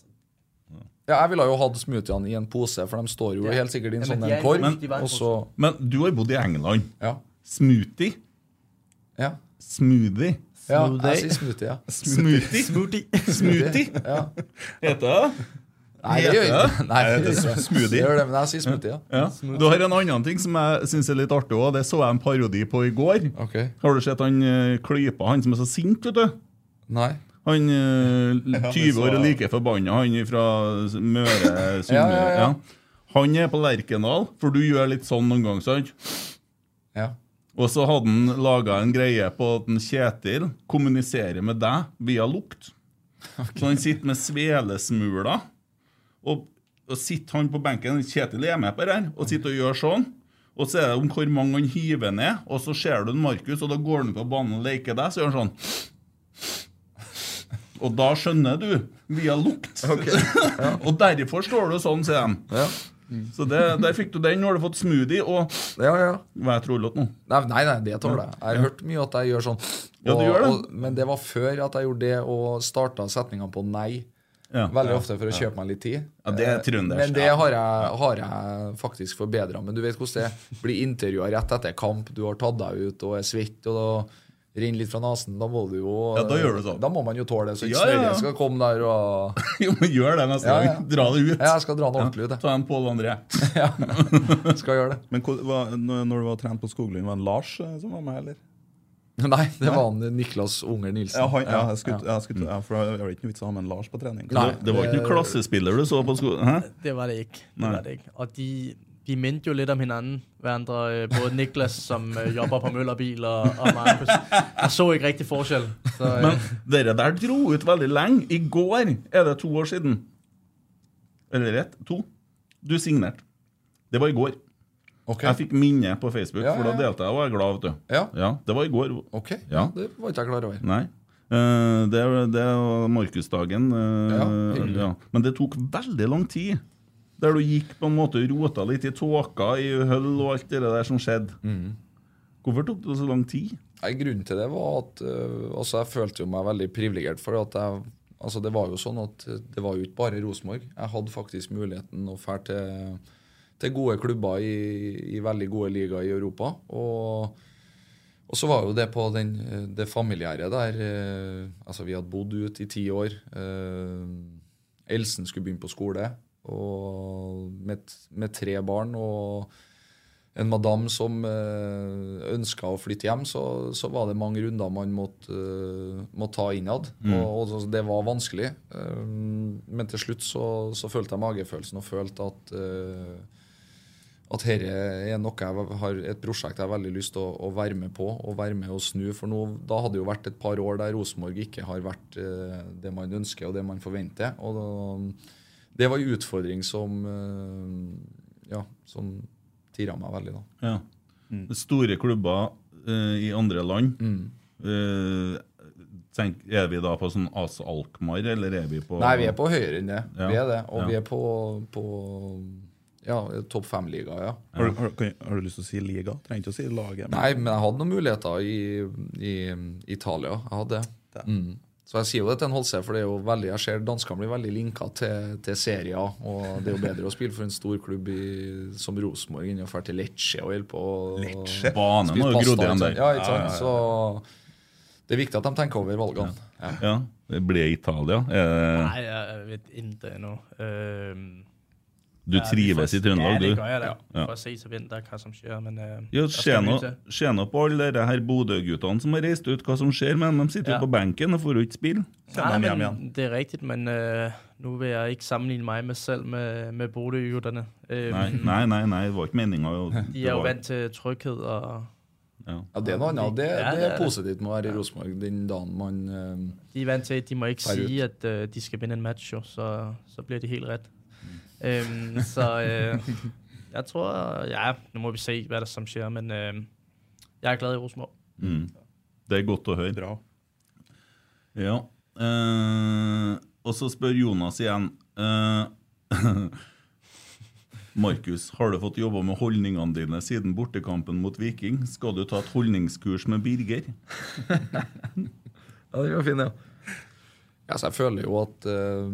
Ja, jeg ville jo hatt smoothiene i en pose, for de står jo Ja. helt sikkert i en Ja, sånn en korg. Men, ikke så Men du har bodd i England. Ja. Smoothie? Ja. Smoothie? Ja, jeg sier smoothie, ja. Smoothie? Smoothie. Smoothie? Ja. Heter det? Nei, det gjør jeg ikke Nei, det er smoothie. (laughs) Gjør det, men jeg sier smoothie, ja. Ja. Du har en annen ting som jeg syns er litt artig òg. Det så jeg en parodi på i går. Okay. Har du sett han eh, klypa, han som er så sint, vet du? Nei. Han eh, (laughs) 20 år og like forbanna, han fra Møre (laughs) Sunnmøre. Ja. Han er på Lerkendal, for du gjør litt sånn noen ganger, sant? Ja. Og så hadde han laga en greie på at en Kjetil kommuniserer med deg via lukt. Så han sitter med svelesmuler, og, og sitter han på benken Kjetil er med på det her, og sitter og gjør sånn. Og så er det om hvor mange han hiver ned, og så ser du Markus, og da går han på banen og leker deg, så gjør han sånn. Og da skjønner du, via lukt. (laughs) og derfor står du sånn, sier de. Ja. Så det, der fikk du den. Nå har du fått smoothie og Ja, ja. Hva er trollete nå? Nei, nei, nei, det tåler jeg. Jeg har hørt mye at jeg gjør sånn. Ja, du gjør det. Og, men det var før at jeg gjorde det og starta setninga på nei. Ja. Veldig ofte for å kjøpe meg litt tid. Ja, det er Eh, Men det har jeg, har jeg faktisk forbedra. Men du vet hvordan det er. Blir intervjua rett etter kamp, du har tatt deg ut og er svett, og da renner litt fra nesen. Da må du jo Ja, da gjør du sånn. Da må man jo tåle det, så ikke Ja, ja, ja. Sverre skal komme der og (laughs) Jo, men gjør det neste Ja, ja. gang. Dra det ut. Ja, jeg skal dra den ordentlig ut. Ta en Pål André. (laughs) Skal gjøre det. Men hva, når når du var trent på Skoglund, var det Lars eh, som var med, eller? (laughs) Nei, det var han Niklas Unger Nilsen. Ja, han, ja, jeg skulle, ja. jeg skulle, ja, for det var ikke noe vits å ha med en Lars på trening. Nei. Det, det var ikke noen klassespiller du så på skolen? Det var det ikke. Det var det ikke. Og de, de minte jo litt om hinanden, hverandre. øh, Både Niklas, som øh, jobber på Møllerbil, og, og Markus. Jeg så ikke riktig forskjell. Så, øh, Men dere der dro ut veldig lenge. I går er det to år siden. Eller rett? To? Du signerte. Det var i går. Ok. Jeg fikk minne på Facebook, Ja, for da delte jeg og var glad. vet du. Ja. Det var i går. Ok, Ja. det var ikke jeg klar over. Nei. Uh, det, det var markedsdagen. Uh, Ja, ja. Men det tok veldig lang tid. Der du gikk på en måte rota litt i tåka, i høll og alt det der som skjedde. Mm. Hvorfor tok det så lang tid? Nei, grunnen til det var at uh, altså jeg følte jo meg veldig privilegert. For at jeg, altså det var jo sånn at det var jo ikke bare Rosenborg. Jeg hadde faktisk muligheten å dra til, til gode klubber i, i veldig gode ligaer i Europa. Og, og så var jo det på den, øh, det familiære der eh, Altså, vi hadde bodd ute i ti år. Eh, Elsen skulle begynne på skole og med, med tre barn. og en madam som uh, ønska å flytte hjem, så, så var det mange runder man måtte, uh, måtte ta innad. Mm. Og, og det var vanskelig. Um, men til slutt så, så følte jeg magefølelsen og følte at uh, at dette er noe jeg har et prosjekt jeg har veldig lyst til å, å være med på og være med å snu. For nå, da hadde det jo vært et par år der Rosenborg ikke har vært eh, det man ønsker og det man forventer. Og da, det var en utfordring som eh, ja, som tira meg veldig. da. Ja. Mm. Store klubber eh, i andre land. Eh, tenk, er vi da på sånn AS Alkmaar, eller er vi på Nei, vi er på høyere enn det. Ja. Vi er det. Og Ja. vi er på, på ja, topp fem-liga, ja. Har, du- har, har du lyst til å si liga? Trenger ikke å si laget. men- Nei, men jeg hadde noen muligheter i, i Italia. Jeg hadde det. Mm. Så jeg sier jo det til en Holse, for det er jo veldig, jeg ser danskene blir veldig linka til, til serier. Og det er jo bedre å spille for en stor klubb i, som Rosenborg enn å dra til Lecce og holde på Lecce? Banen har jo grodd igjen der. Ja, ikke sant? Ja, ja, ja. Så det er viktig at de tenker over valgene. Ja. Ja, det blir Italia. Eh... Nei, jeg vet ikke ennå. Øhm, Du trives i Trøndelag, ja, du? det gjør jeg da. Ja. For å se så venter hva som skjer. Men øh, ja, Se nå på alle de her Bodø-guttene som har reist ut, hva som skjer med dem. De sitter jo Ja. på benken og får jo ikke spille. Nei, men det er riktig, men uh, nå vil jeg ikke sammenligne meg med selv med, med Bodø-guttene. Uh, Nei, nei, nei, nei, det var ikke meninga. (laughs) De er jo vant til trygghet. og Ja. Ja, det er noe annet. Det, Ja, det det er positivt med å være i Rosenborg den dagen man eh, de er til, de må ikke si at uh, de skal vinne en match, jo, så, så blir de helt ret. Øhm, så øh, jeg tror, ja, nu må vi se, hvad der som sker, men øh, jeg er glad i Rosenborg. Mm. Det er godt å høre. Bra. Ja. Eh, og så spør Jonas igjen eh, (laughs) Markus, har du fått jobba med holdningene dine siden bortekampen mot Viking? Skal du ta et holdningskurs med Birger? (laughs) Ja, det var fin, ja. Altså, jeg føler jo at eh,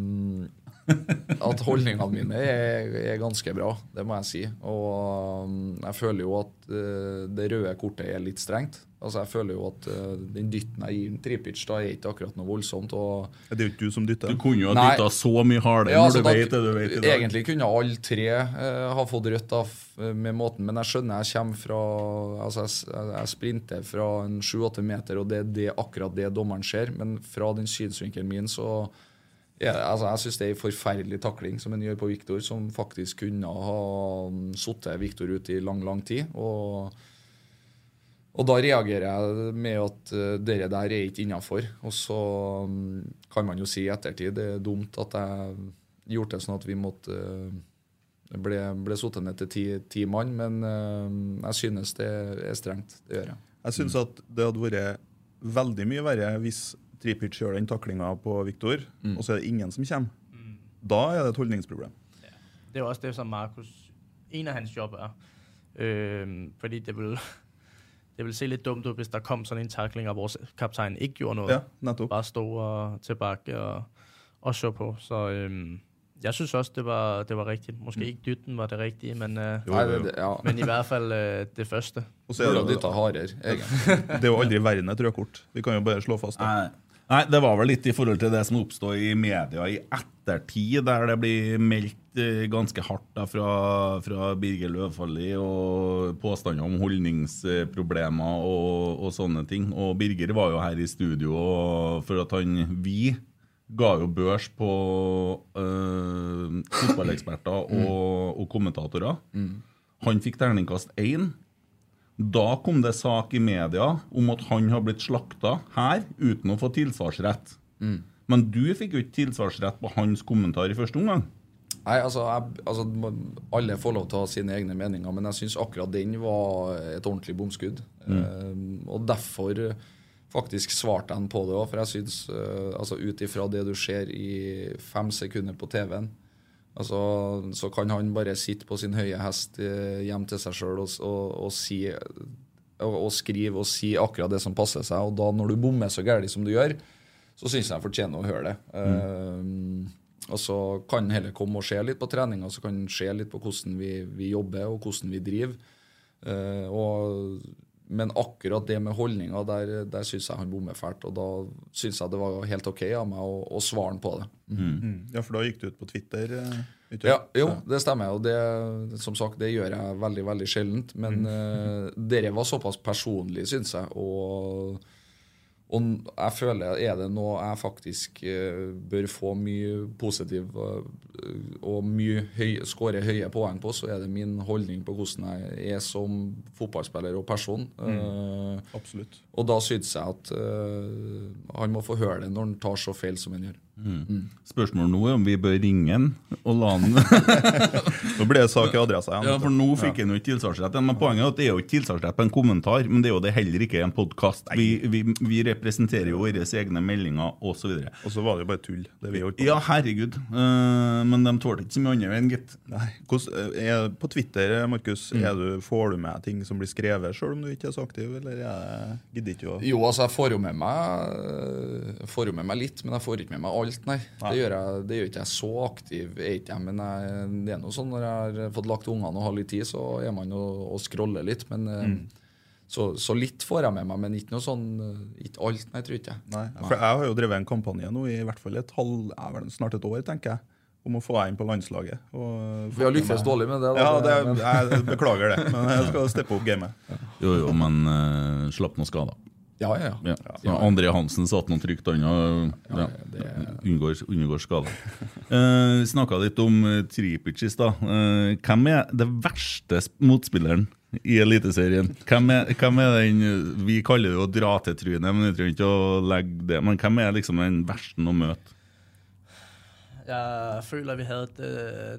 at holdningene mine er, er ganske bra, det må jeg si. Og um, jeg føler jo at uh, det røde kortet er litt strengt. Altså Jeg føler jo at uh, den dytten jeg gir Tripic, da er ikke akkurat noe voldsomt. Og Det er jo ikke du som dytter. Du kunne jo ha dytta så mye hardere Ja, når altså, du da- vet det du vet i dag. Egentlig kunne alle tre uh, ha fått rødt da, med måten, men jeg skjønner jeg kommer fra Altså, jeg, jeg sprinter fra en 7-8 meter, og det er det, akkurat det dommeren ser. Men fra den synsvinkelen min, så altså, Jeg syns det er en forferdelig takling som en gjør på Viktor, som faktisk kunne ha sittet Viktor ut i lang, lang tid. og og da reagerer jeg med at det dere der er ikke innafor. Og så mm, kan man jo si i ettertid det er dumt at jeg gjorde det sånn at vi måtte uh, ble, ble sittet ned til ti, ti mann, men uh, jeg synes det er strengt. Det gjør jeg. Jeg syns at det hadde vært veldig mye verre hvis Tripic gjør den taklinga på Viktor, Mm. og så er det ingen som kommer. Da er det et holdningsproblem. Det er også det, som Markus, en av hans jobb er. Øh, fordi det vil, (laughs) det vil se litt dumt ut hvis der kom sånn en takling, og vår kaptein ikke gjorde noe. Ja. Bare stod og tilbage og, og så på. Så øh, jeg synes også, det var, det var riktig. Måske ikke dytten var det riktige, men, øh, Jo, jo, jo. det- ja. men i hvert fall øh, det første. Og så er det, det, (laughs) det er jo aldri verre enn et rødkort. Vi kan jo bare slå fast det. Nei. Det var vel litt i forhold til det som oppstod i media i ettertid, der det blir meldt eh, ganske hardt da, fra, fra Birger Løvfalli og påstander om holdningsproblemer og, og sånne ting. Og Birger var jo her i studio og for at han Vi ga jo børs på øh, fotballeksperter og, og kommentatorer. Han fikk terningkast én. Da kom det sak i media om at han har blitt slakta her uten å få tilsvarsrett. Men du fikk jo ikke tilsvarsrett på hans kommentar i første omgang. Nei, altså, jeg, altså Alle får lov til å ha sine egne meninger, men jeg syns akkurat den var et ordentlig bomskudd. Eh, og derfor faktisk svarte han på det òg, for jeg syns eh, altså ut ifra det du ser i fem sekunder på TV-en, altså, så kan han bare sitte på sin høye hest eh, hjem til seg sjøl og, og, og si og, skrive og si akkurat det som passer seg. Og da, når du bommer så gærent som du gjør, så syns jeg han fortjener å høre det. Eh, og så kan han heller komme og se litt på treninga, så kan han se litt på hvordan vi, vi jobber og hvordan vi driver. Eh, og, men akkurat det med holdninga, der, der syns jeg han bommer fælt. Og da syns jeg det var helt OK av meg å, å svare han på det. Mm. Ja, for da gikk du ut på Twitter? eh. Ja, jo, det stemmer. Og det, som sagt, det gjør jeg veldig veldig sjeldent. Men eh, dere var såpass personlig, syns jeg. Og, og jeg føler er det noe jeg faktisk uh, bør få mye positiv uh, og mye høy, skåre høye poeng på, så er det min holdning på hvordan jeg er som fotballspiller og person. Eh, Absolutt. og da syns jeg at han må få høre det når han tar så feil som han gjør. Mm. Spørsmålet nå er om vi bør ringe han og la han (laughs) Nå ble det sak i adressa igjen. Ja, for nå fikk han jo ikke tilsvarsrett. Men poenget er at det er jo ikke tilsvarsrett på en kommentar, men det er jo det heller ikke i en podkast. Vi, vi, vi representerer jo våre egne meldinger osv. Og så var det jo bare tull. det vi holdt på. Ja, herregud. Uh, men de tålte ikke så mye andre veien, gitt. Er, på Twitter Markus, Mm. er du, får du med ting som blir skrevet, sjøl om du ikke er så aktiv? Eller jeg gidder ikke å Jo, altså jeg får jo med meg får jo med meg litt, men jeg får ikke med meg alt, nei. Det gjør jeg det gjør ikke jeg så aktiv, er ikke jeg. Men jeg, det er noe sånn når jeg har fått lagt ungene og har litt tid, så er man jo og scroller litt. Men eh, Mm. så, så litt får jeg med meg, men ikke noe sånn eh, Ikke alt, nei, tror ikke jeg. Nei, for jeg har jo drevet en kampanje nå i hvert fall et halv, snart et år, tenker jeg, om å få deg inn på landslaget. Og Vi har lyktes dårlig med det, da. Ja, det, Men- jeg beklager det, men jeg skal steppe opp gamet. Jo, jo, men uh, slapp nå skader. Ja, ja, ja. ja. André Hansen satt noen trygt unna. og ja, unngår, unngår skade. Uh, Snakka litt om uh, Tripic i stad. Uh, hvem er det verste motspilleren i Eliteserien? Hvem er, hvem er den eh, Vi kaller det jo dra-til-trynet, men vi trenger ikke å legge det. Men hvem er liksom den verste å møte? Jeg føler, vi hadde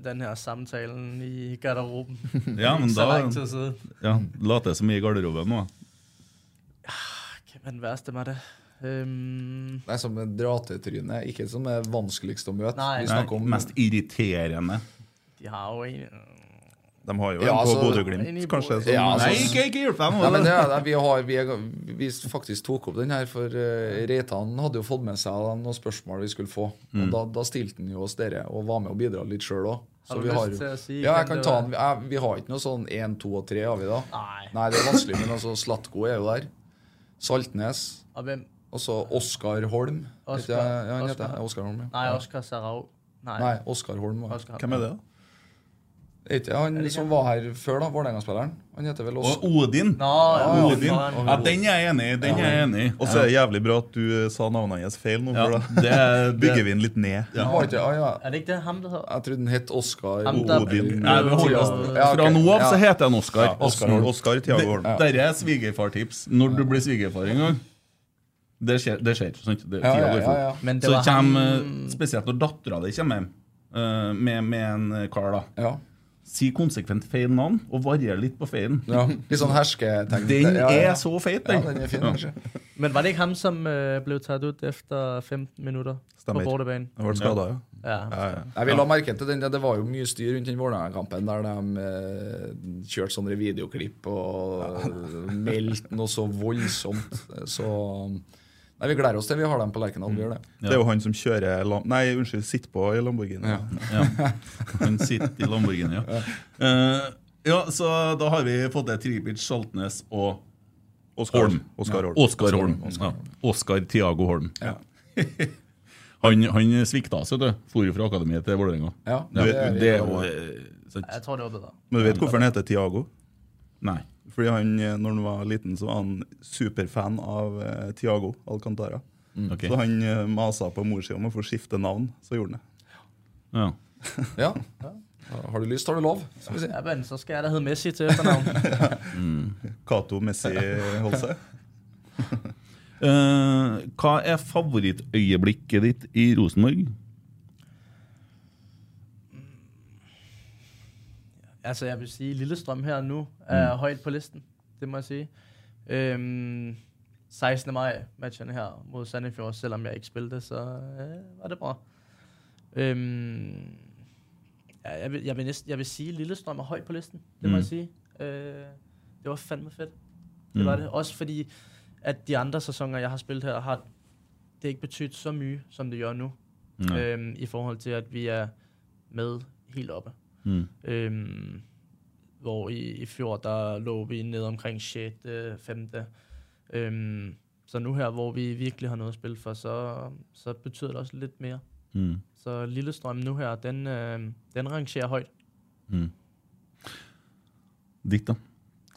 den her samtalen i garderoben. Ja, men Ikke (laughs) så da lang tid siden. ja, Late som er i garderoben nå. Hvem er den med det? Um... Nei, som er dra-til-tryne. Ikke som er vanskeligst å møte. Nei. Vi snakker om Mest irriterende. de har jo en... De har jo en Ja, på altså- Bodø-Glimt, kanskje. som- Ja, altså- Nei, ikke, ikke hjelp dem! Nei, men det, det. vi, har, vi, er, vi faktisk tok opp den her, for uh, Reitan hadde jo fått med seg noen spørsmål vi skulle få. Mm. Og da, da stilte han jo oss dere og var med og bidra litt sjøl òg. Har du lyst si ja, jeg kan ta var? Jeg, vi har ikke noe sånn én, to og tre, har vi da? Nei. det er vanskelig, men altså Slatko er jo der. Saltnes. Og så Oskar Holm. Oskar- Vet jeg- ja, han heter Oskar. Oskar Holm, ja. Nei, Oskar Sarau. Nei. Nei, Oskar Holm. Oskar. Hvem er det, da? Er ikke han som var her før, da? Vålerenga-spilleren? Han heter vel Og Odin. Nå, ja, Odin. Ja, den er jeg enig i. Den er jeg enig i. Og så er det jævlig bra at du eh, sa navnet hans feil nå, for det- da (laughs) det- bygger vi den litt ned. Ja. Var ikke, ah, ja. Er det ikke det ham, det? Jeg trodde den het Oskar Odin. Nei, vi holder oss Ja. Fra nå av så heter han Oskar. Ja, Oskar Thiago Holm. Det- Dette er svigerfartips. Når du blir svigerfar en gang Det skjer. Det skjer sant? Det, Ja, ja, ja, ja. Så kommer, eh, Spesielt når dattera di kommer hjem eh, med, med en kar, da. Ja. Si konsekvent feil navn, og varier litt på feilen. ja. Litt sånn hersketegn. Den Ja, ja. er så feit, den. Ja, den. er fin, Ja. kanskje. Men var det ikke han som ble tatt ut etter efter 15 minutter Stemmer. på bortebanen? Han ble skada, ja. Ja. ja, ja. Jeg vil ha merke til den, Det var jo mye styr rundt den Vålerenga-kampen, der de eh, kjørte sånne videoklipp og eh, meldte noe så voldsomt. Så Nei, Vi gleder oss til vi har dem på Lerkendal. Gjør det. Det er jo han som kjører Lam Nei, unnskyld, sitter på i Lamborghini. Ja. Ja. Han sitter i Lamborghini, ja. Uh, ja, så da har vi fått det Tribic, Saltnes og Oskar Holm. Oskar Holm. Oskar Holm. Ja. Oskar Tiago Holm. han, han svikta seg, du. For jo fra akademiet til Vålerenga. Ja, Ja, det er- det det, jo det, sant? Jeg tar det var bedre. Men du vet hvorfor han heter Tiago? Nei. Fordi han, eh, når han var liten, så var han superfan av eh, Tiago Alcantara. Ok. Så han eh, masa på mor si om å få skifte navn, så gjorde han det. Ja. Ja. Har du lyst, har du lov. Skal vi si. Ja, men så skal jeg da hete Messi til efternavn. (laughs) Cato Messi Holse. (laughs) Eh, hva er favorittøyeblikket ditt i Rosenborg? Altså, jeg vil sige, Lillestrøm her nu er højt på listen. Det må jeg sige. Øhm, 16. maj matchen her mod Sandefjord, selvom jeg ikke spillede, så øh, var det bra. Øhm, ja, jeg, vil, jeg, vil næsten, jeg vil sige, Lillestrøm er højt på listen. Det må Mm. jeg sige. Øh, det var fandme fedt. Det var Mm. det. Også fordi, at de andre sæsoner, jeg har spillet her, har det ikke betydet så mye, som det gør nu. Øhm, I forhold til, at vi er med helt oppe. Mm. Øhm, hvor i, i fjor, der lå vi ned omkring 6. 5. Øhm, så nu her, hvor vi virkelig har noget at spille for, så, så betyder det også lidt mere. Mm. Så Lillestrøm nu her, den, øh, den rangerer højt. Mm. Ditt, da.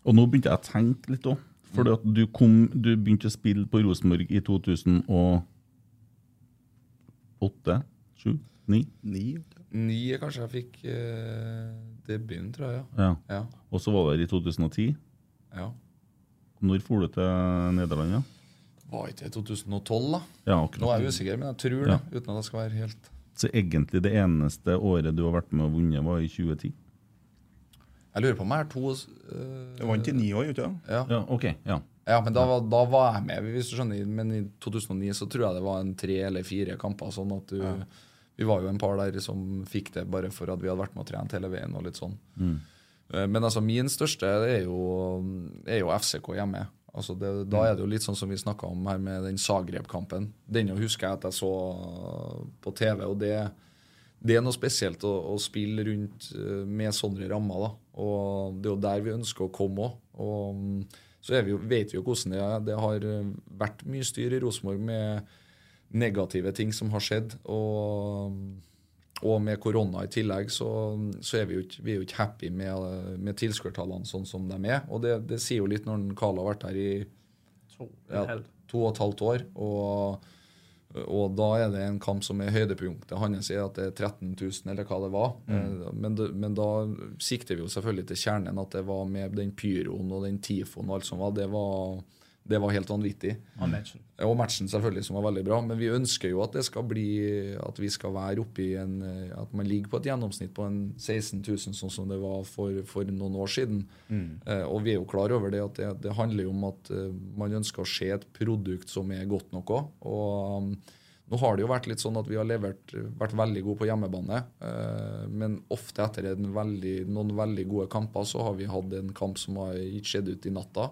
Og nå begynte jeg å tenke litt òg. Fordi at du, kom, du begynte å spille på Rosenborg i 2008? 7? 9? Ni. Ni er kanskje jeg fikk eh, debuten, tror jeg. Ja. Ja. Og så var det i 2010. ja. Når for du til Nederland? Ja? Var ikke det 2012, da? Ja, akkurat. Nå er jeg usikker, men jeg tror det. Uten at jeg skal være helt Så egentlig det eneste året du har vært med og vunnet, var i 2010? Jeg lurer på om jeg er to uh, Jeg vant i ni år, ikke sant? Ja. Ja, ok. Ja. Ja, men da, var- da var jeg med, hvis du skjønner. Men i 2009 så tror jeg det var en tre eller fire kamper. sånn at du, Vi var jo en par der som fikk det bare for at vi hadde vært med og trent hele veien. og litt sånn. Mm. Eh, Men altså, min største er jo, er jo FCK hjemme. Altså det, da er det jo litt sånn som vi snakka om her med den Zagreb-kampen. Den husker jeg at jeg så på TV, og det, det er noe spesielt å, å spille rundt eh, med sånne rammer. da. Og det er jo der vi ønsker å komme òg. Og mm, så er vi vet vi jo hvordan det er. Det har eh, vært mye styr i Rosenborg med negative ting som har skjedd. Og, og med korona i tillegg, så, så er vi jo ikke, vi jo ikke happy med, med tilskuertallene sånn som de er. Og det, det sier jo litt når Carl har vært her i To, ja, to og et halvt år. Og, og da er det en kamp som er høydepunktet hans, er at det er 13 000, eller hva det var. Mm. Men, men da sikter vi jo selvfølgelig til kjernen, at det var med den pyroen og den tifoen og alt som var. Det var, det var helt vanvittig. Og matchen. Og matchen selvfølgelig, som var veldig bra. Men vi ønsker jo at det skal bli At vi skal være oppe i en eh, At man ligger på et gjennomsnitt på en 16 000, sånn som det var for, for noen år siden. Eh, og vi er jo klar over det at det, det handler jo om at uh, man ønsker å se et produkt som er godt nok òg. Og um, Nå har det jo vært litt sånn at vi har levert, vært veldig gode på hjemmebane. Uh, men ofte etter en veldig, noen veldig gode kamper så har vi hatt en kamp som har ikke skjedd ut i natta.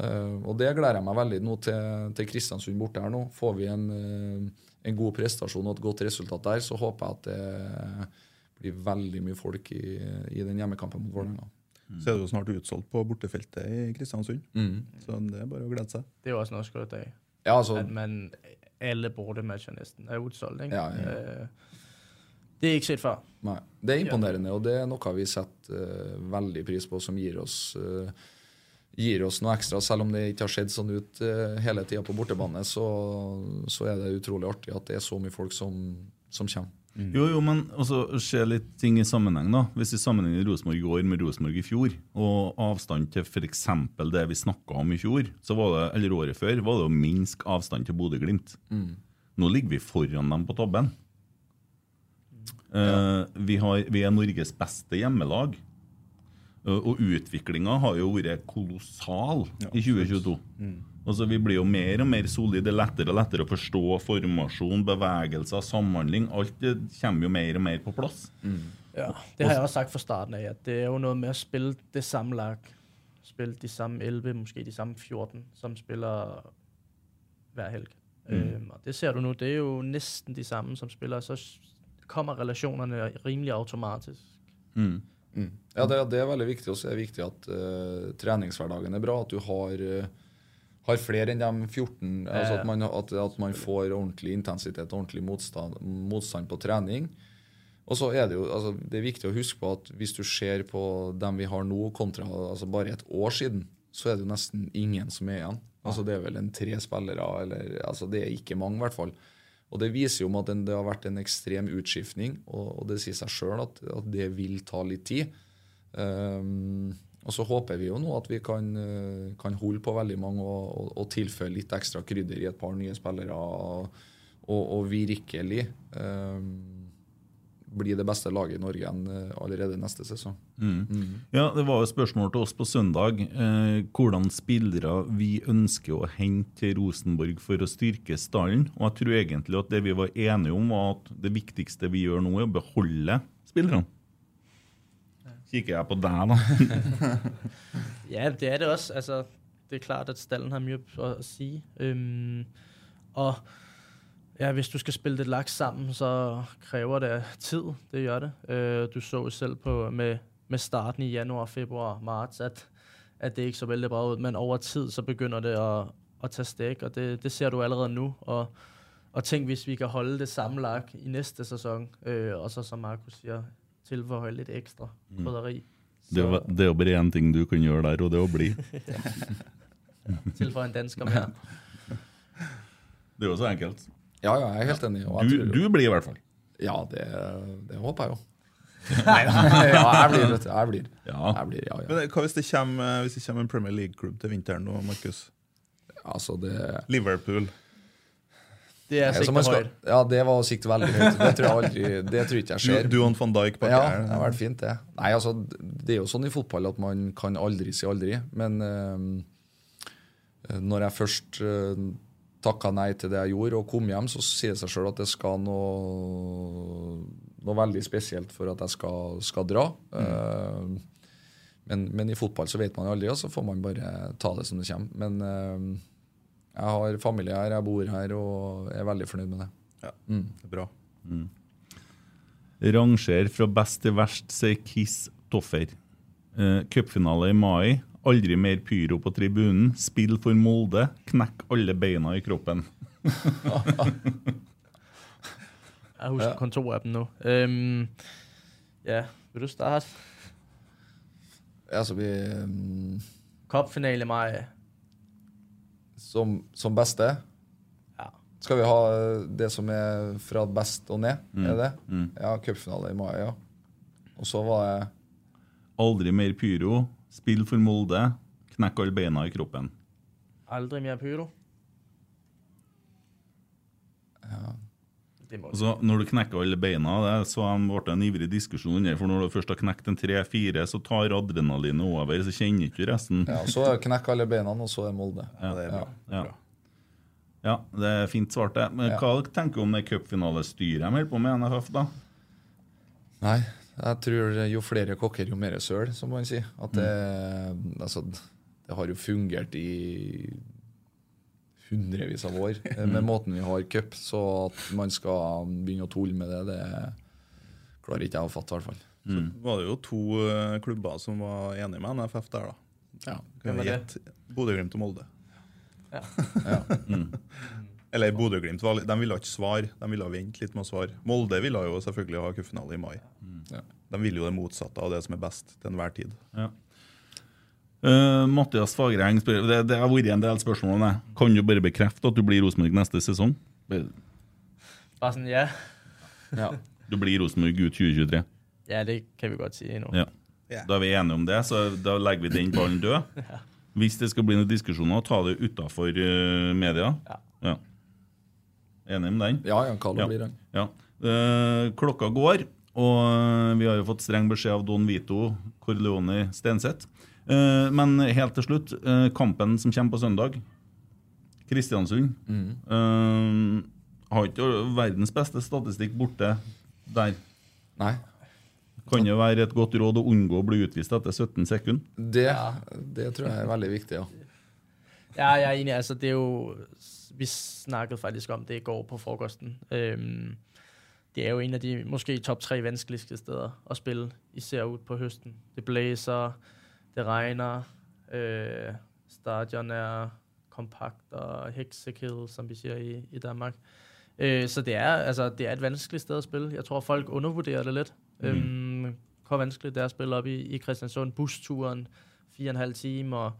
Eh, og det gleder jeg meg veldig nå til, til Kristiansund borte her nå. Får vi en, uh, en god prestasjon og et godt resultat der, så håper jeg at det blir veldig mye folk i, i den hjemmekampen mot Vålerenga. Så er det jo snart utsolgt på bortefeltet i Kristiansund. Mm. Så det er bare å glede seg. Det er jo også norsk skørt af. Ja, altså- men, man, alle bortematcher nesten er utsolgt. Ja, ja. Det er ikke sett før. Nei. Det er imponerende, og det er noe vi setter uh, veldig pris på, som gir oss, eh, gir oss noe ekstra. Selv om det ikke har sett sånn ut eh, hele tida på bortebane, så, så er det utrolig artig at det er så mye folk som, som kommer. Jo, jo, men også se litt ting i sammenheng. da. Hvis vi sammenligner Rosenborg i år med Rosenborg i fjor, og avstand til f.eks. det vi snakka om i fjor, så var det, eller året før, var det å minske avstand til Bodø-Glimt. Mm. Nå ligger vi foran dem på tabben. Eh, vi, har, vi er Norges beste hjemmelag. Eh, og utviklinga har jo vært kolossal i 2022. Altså Vi blir jo mer og mer solide. Det er lettere og lettere å forstå formasjon, bevegelser, samhandling. Alt det kommer jo mer og mer på plass. Ja, det har jeg også sagt fra starten av. at det er jo noe med å spille det samme lag. Spille de samme 11, måske de samme 14, som spiller hver helg. Mm. Um, og det ser du nå. det er jo nesten de samme, som spiller, så kommer relasjonene rimelig automatisk. Mm. Ja, det, det er veldig viktig. Og så er det viktig at uh, treningshverdagen er bra. At du har, uh, har flere enn de 14. Altså at, man, at, at man får ordentlig intensitet og ordentlig motstand, motstand på trening. Og så er det jo altså, det er viktig å huske på at hvis du ser på dem vi har nå, kontra altså bare et år siden, så er det jo nesten ingen som er igjen. Altså Det er vel en tre spillere, eller altså det er ikke mange, i hvert fall. Og Det viser jo at det har vært en ekstrem utskiftning, og det sier seg sjøl at, at det vil ta litt tid. Ehm, og så håper vi jo nå at vi kan, eh, kan holde på veldig mange og, og, og tilføre litt ekstra krydder i et par nye spillere, og, og, virkelig um, bli det beste laget i Norge igjen eh, allerede neste sesong. Mm. Ja, Det var jo spørsmål til oss på søndag. Eh, hvordan spillere vi ønsker å hente til Rosenborg for å styrke stallen. Og jeg tror egentlig at det vi var enige om, var at det viktigste vi gjør nå, er å beholde spillerne. Kikker jeg på deg, da. (laughs) Ja, det er det også. Altså, det er klart, at stallen har mye å si. Um, og ja, hvis du skal spille det laks sammen, så kræver det tid. Det gjør det. Uh, du så jo selv på, med, med starten i januar, februar, marts, at, at det ikke så veldig bra ut. Men over tid, så begynder det å, å ta steg, og det, det ser du allerede nå. Og, og tænk, hvis vi kan holde det samme lag i næste sesong, uh, og så som Markus siger, tilføje litt ekstra Mm. krydderi. Det jo- det er bare én ting du kan gjøre der, og det er å bli. (laughs) Tilføye en dansker mere. Det er jo så enkelt. Ja, ja, jeg er helt enig. og jeg Du, du blir i hvert fall. Ja, det, det håper jeg jo. (laughs) Nei da. (laughs) Ja, jeg blir, vet du. Jeg blir. Ja. Jeg blir, ja, ja. Men hva hvis det kommer, hvis det kommer en Premier League-klubb til vinteren nå, Markus? Altså, det Liverpool. Det er skal- højt. Ja, det var å sikte veldig høyt. Det tror jeg aldri Det tror ikke jeg skjer. Du, du og van Dijk bak Ja, her. det har vært fint, det. Nei, altså, det er jo sånn i fotball at man kan aldri si aldri. Men uh, når jeg først uh, takka nei til det jeg gjorde, og kom hjem, så sier det seg sjøl at det skal noe, noe veldig spesielt for at jeg skal, skal dra. Eh, men, men i fotball så vet man jo aldri, og så får man bare ta det som det kommer. Men eh, jeg har familie her, jeg bor her, og er veldig fornøyd med det. Ja, Mm. det er bra. Ranger fra best til verst, sier Kiss Toffer. Eh, Cupfinale i mai. Aldri mer pyro på tribunen. Spill for Molde. Knekk alle beina i kroppen. Jeg husker Ja. kun to dem nu. Øhm, ja, vil du starte? Altså, vi um... Cupfinale i maj. Som, som beste. Ja. Skal vi ha eh, det som er fra best og ned? Mm. Er det? Mm. Ja, cupfinale i mai, ja. Og så var det Aldri mer pyro. Spill for Molde. Knekk alle beina i kroppen. Aldri mer pyro. Må Altså, når du knekker alle beina, det så ble en ivrig diskusjon under, for når du først har knekt en tre-fire, så tar adrenalinet over, så kjenner ikke du resten. Ja, så knekker knekk alle beina, og så er Molde. Ja, det er bra. Ja. Ja, det er fint svart, det. Men Ja. hva tenker du om det cupfinalestyret de holder på med i NFF, da? Nei, jeg tror jo flere kokker, jo mer søl, som man sier. At det, altså, det har jo fungert i hundrevis av år eh, med måten vi har cup, så at man skal begynne å tulle med det, det klarer ikke jeg å fatte, i hvert fall. Så var det jo to eh, klubber som var enige med NFF der, da. Ja. Bodø-Glimt og Molde. Ja. (laughs) Eller Bodø-Glimt de ville ikke svare, de ville vente litt med å svare. Molde ville jo selvfølgelig ha cupfinale i mai. Ja. De vil jo det motsatte av det som er best til enhver tid. Ja. Eh, Mathias Fagereng spør det, det har vært en del spørsmål om det. Kan du bare bekrefte at du blir Rosenborg neste sesong? Bare- Bare sådan, ja. Ja. Du blir Rosenborg ut 2023? Ja, det kan vi godt si nå. Ja. Da er vi enige om det, så da legger vi den ballen død. (laughs) Hvis det skal bli noen diskusjoner, ta det utafor media. Ja. Enig om den? Ja, ja, Carlo blir den. Ja. Uh, klokka går, og vi har jo fått streng beskjed av Don Vito, Corleone, Stenseth. Eh, men helt til slutt, eh, kampen som kommer på søndag. Kristiansund. mm. Eh, har ikke verdens beste statistikk borte der. Nei. Kan det være et godt råd å unngå å bli utvist etter 17 sekunder? Det, det tror jeg er veldig viktig, ja. Ja, jeg er enig. Altså, det er jo Vi snakket faktisk om det i går på frokosten. Øhm, det er jo en av de måske top tre vanskeligste steder at spille, især ut på høsten. Det blæser, det regner, øh, stadion er kompakt og heksekæde, som vi siger i, i Danmark. Øh, så det er, altså, det er et vanskelig sted at spille. Jeg tror folk undervurderer det litt. Mm. Øhm, hvor vanskelig det er å spille op i, i Kristiansund. Bussturen, fire og en halv time. Og,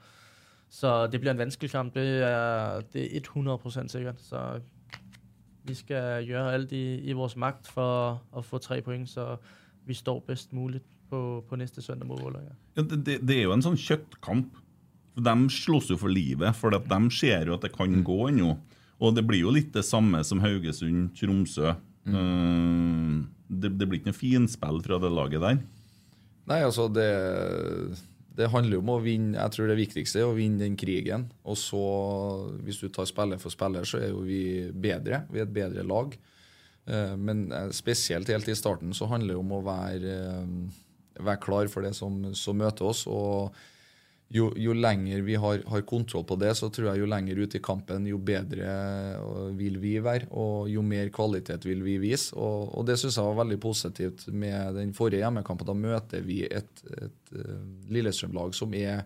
så det blir en vanskelig kamp. Det er, det er 100 sikkert. Så vi skal gjøre alt i, i vår makt for å få tre poeng, så vi står best mulig på, på neste søndag mot Vålerenga. Ja, det, det, er jo en sånn kjøttkamp. De slåss jo for livet, for at de ser jo at det kan gå ennå. Og det blir jo litt det samme som Haugesund, Tromsø. Eh, det, det blir ikke noe finspill fra det laget der. Nei, altså det, det handler om å vinne Jeg tror det viktigste er å vinne den krigen. Og så, hvis du tar spiller for spiller, så er jo vi bedre. Vi er et bedre lag. Eh, Men eh, spesielt helt i starten så handler det om å være, eh, være klar for det som, som møter oss. og jo, jo lenger vi har, har kontroll på det, så tror jeg jo lenger ut i kampen, jo bedre øh, vil vi være, og jo mer kvalitet vil vi vise. Og, og det syns jeg var veldig positivt med den forrige hjemmekampen. Da møter vi et, et et Lillestrøm-lag som er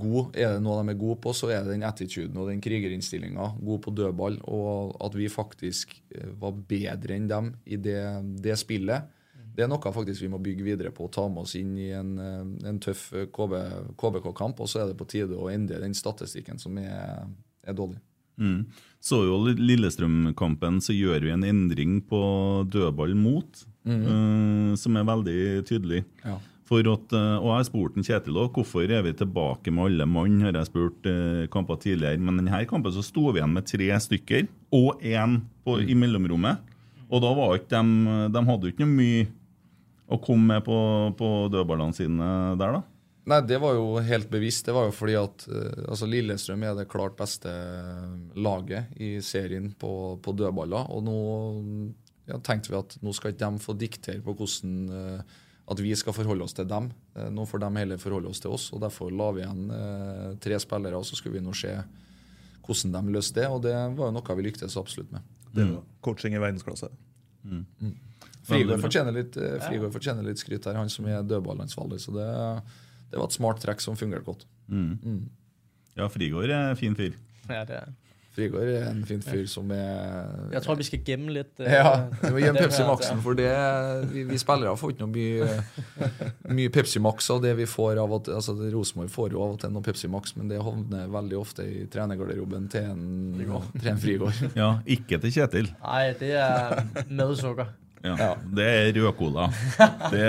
god. Er det noe de er gode på, så er det den attituden og den krigerinnstillinga. God på dødball. Og at vi faktisk øh, var bedre enn dem i det, det spillet. Det er noe faktisk vi må bygge videre på og ta med oss inn i en, eh, en tøff eh, KB, KBK-kamp. Og så er det på tide å endre den statistikken som er, er dårlig. Mm. Så jo Lillestrøm-kampen, så gjør vi en endring på dødball mot, Mhm. uh, som er veldig tydelig. Ja. For at, og jeg har spurt en Kjetil òg hvorfor er vi tilbake med alle mann, har jeg spurt uh, kamper tidligere. Men denne kampen så sto vi igjen med tre stykker, og én Mm. i mellomrommet. Og da var ikke de, de hadde ikke noe mye å komme med på, på dødballene sine der, da. Nei, det var jo helt bevisst. Det var jo fordi at eh, altså Lillestrøm er det klart beste laget i serien på, på dødballer. Og nå ja, tenkte vi at nå skal ikke de få diktere på hvordan eh, at vi skal forholde oss til dem. Eh, nå får de heller forholde oss til oss. og Derfor la vi igjen eh, tre spillere, og så skulle vi nå se hvordan de løste det. Og det var jo noe vi lyktes absolutt med. Det var coaching i verdensklasse. Mm. Veldig Frigård fortjener litt, eh, Frigård fortjener litt skryt her, han som er dødballansvarlig. Så det, det var et smart trekk som fungerte godt. Mm. Mm. Ja, Frigård er en fin fyr. Ja, det er. Frigård er en fin fyr som er Jeg tror vi skal gemme litt. øh, Ja, vi må gi Pepsi Max-en, for det, vi, vi spillere får ikke noe mye, mye Pepsi Max av det vi får av at altså Rosenborg får jo av og til noe Pepsi Max, men det havner veldig ofte i trenergarderoben til en, til en Frigård. Ja, ikke til Kjetil. Nei, det er med sukker. Ja, Det er rødcola. (laughs) Det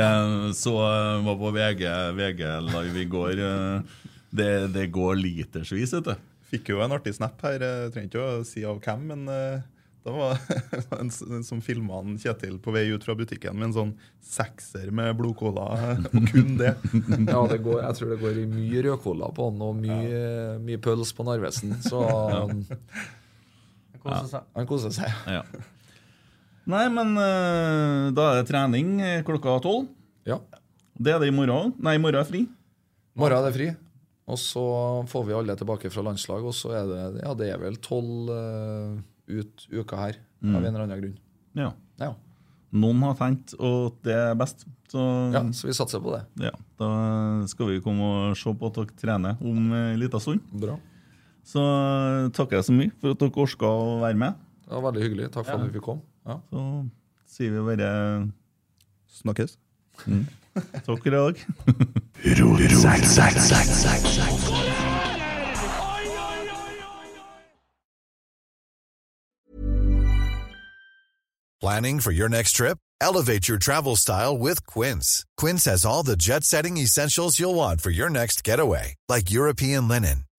så jeg var på VG, VG Live i går. eh, Det, det går litersvis, vet du. Fikk jo en artig snap her, jeg trenger ikke å si av hvem, men eh, det var (laughs) en, en som filma Kjetil på vei ut fra butikken med en sånn sekser med blodcola, og kun det. (laughs) Ja, det går, jeg tror det går i mye rødcola på han, og mye, mye pøls på Narvesen. Så Koser seg. Han koser seg. Ja. Nei, men eh, da er det trening eh, klokka tolv. Ja. Det er det i morgen òg. Nei, i morgen er fri. I Morgen er det fri. Og så får vi alle tilbake fra landslag, og så er det ja, det er vel tolv uh, ut uka her, Mm. av en eller annen grunn. Ja. Ja. Noen har tenkt at det er best, så, ja, så vi satser på det. ja, da skal vi komme og se på at dere trener om en liten stund. Bra. Så takker jeg så mye for at dere orka å være med. Det var veldig hyggelig. Takk for Ja. at vi fikk komme. Ja. Så sier vi bare Snakkes. Mm. (laughs) Takk i dag. Planning for your next trip? Elevate your travel style with Quince. Quince has all the jet setting essentials you'll want for your next getaway, like European linen,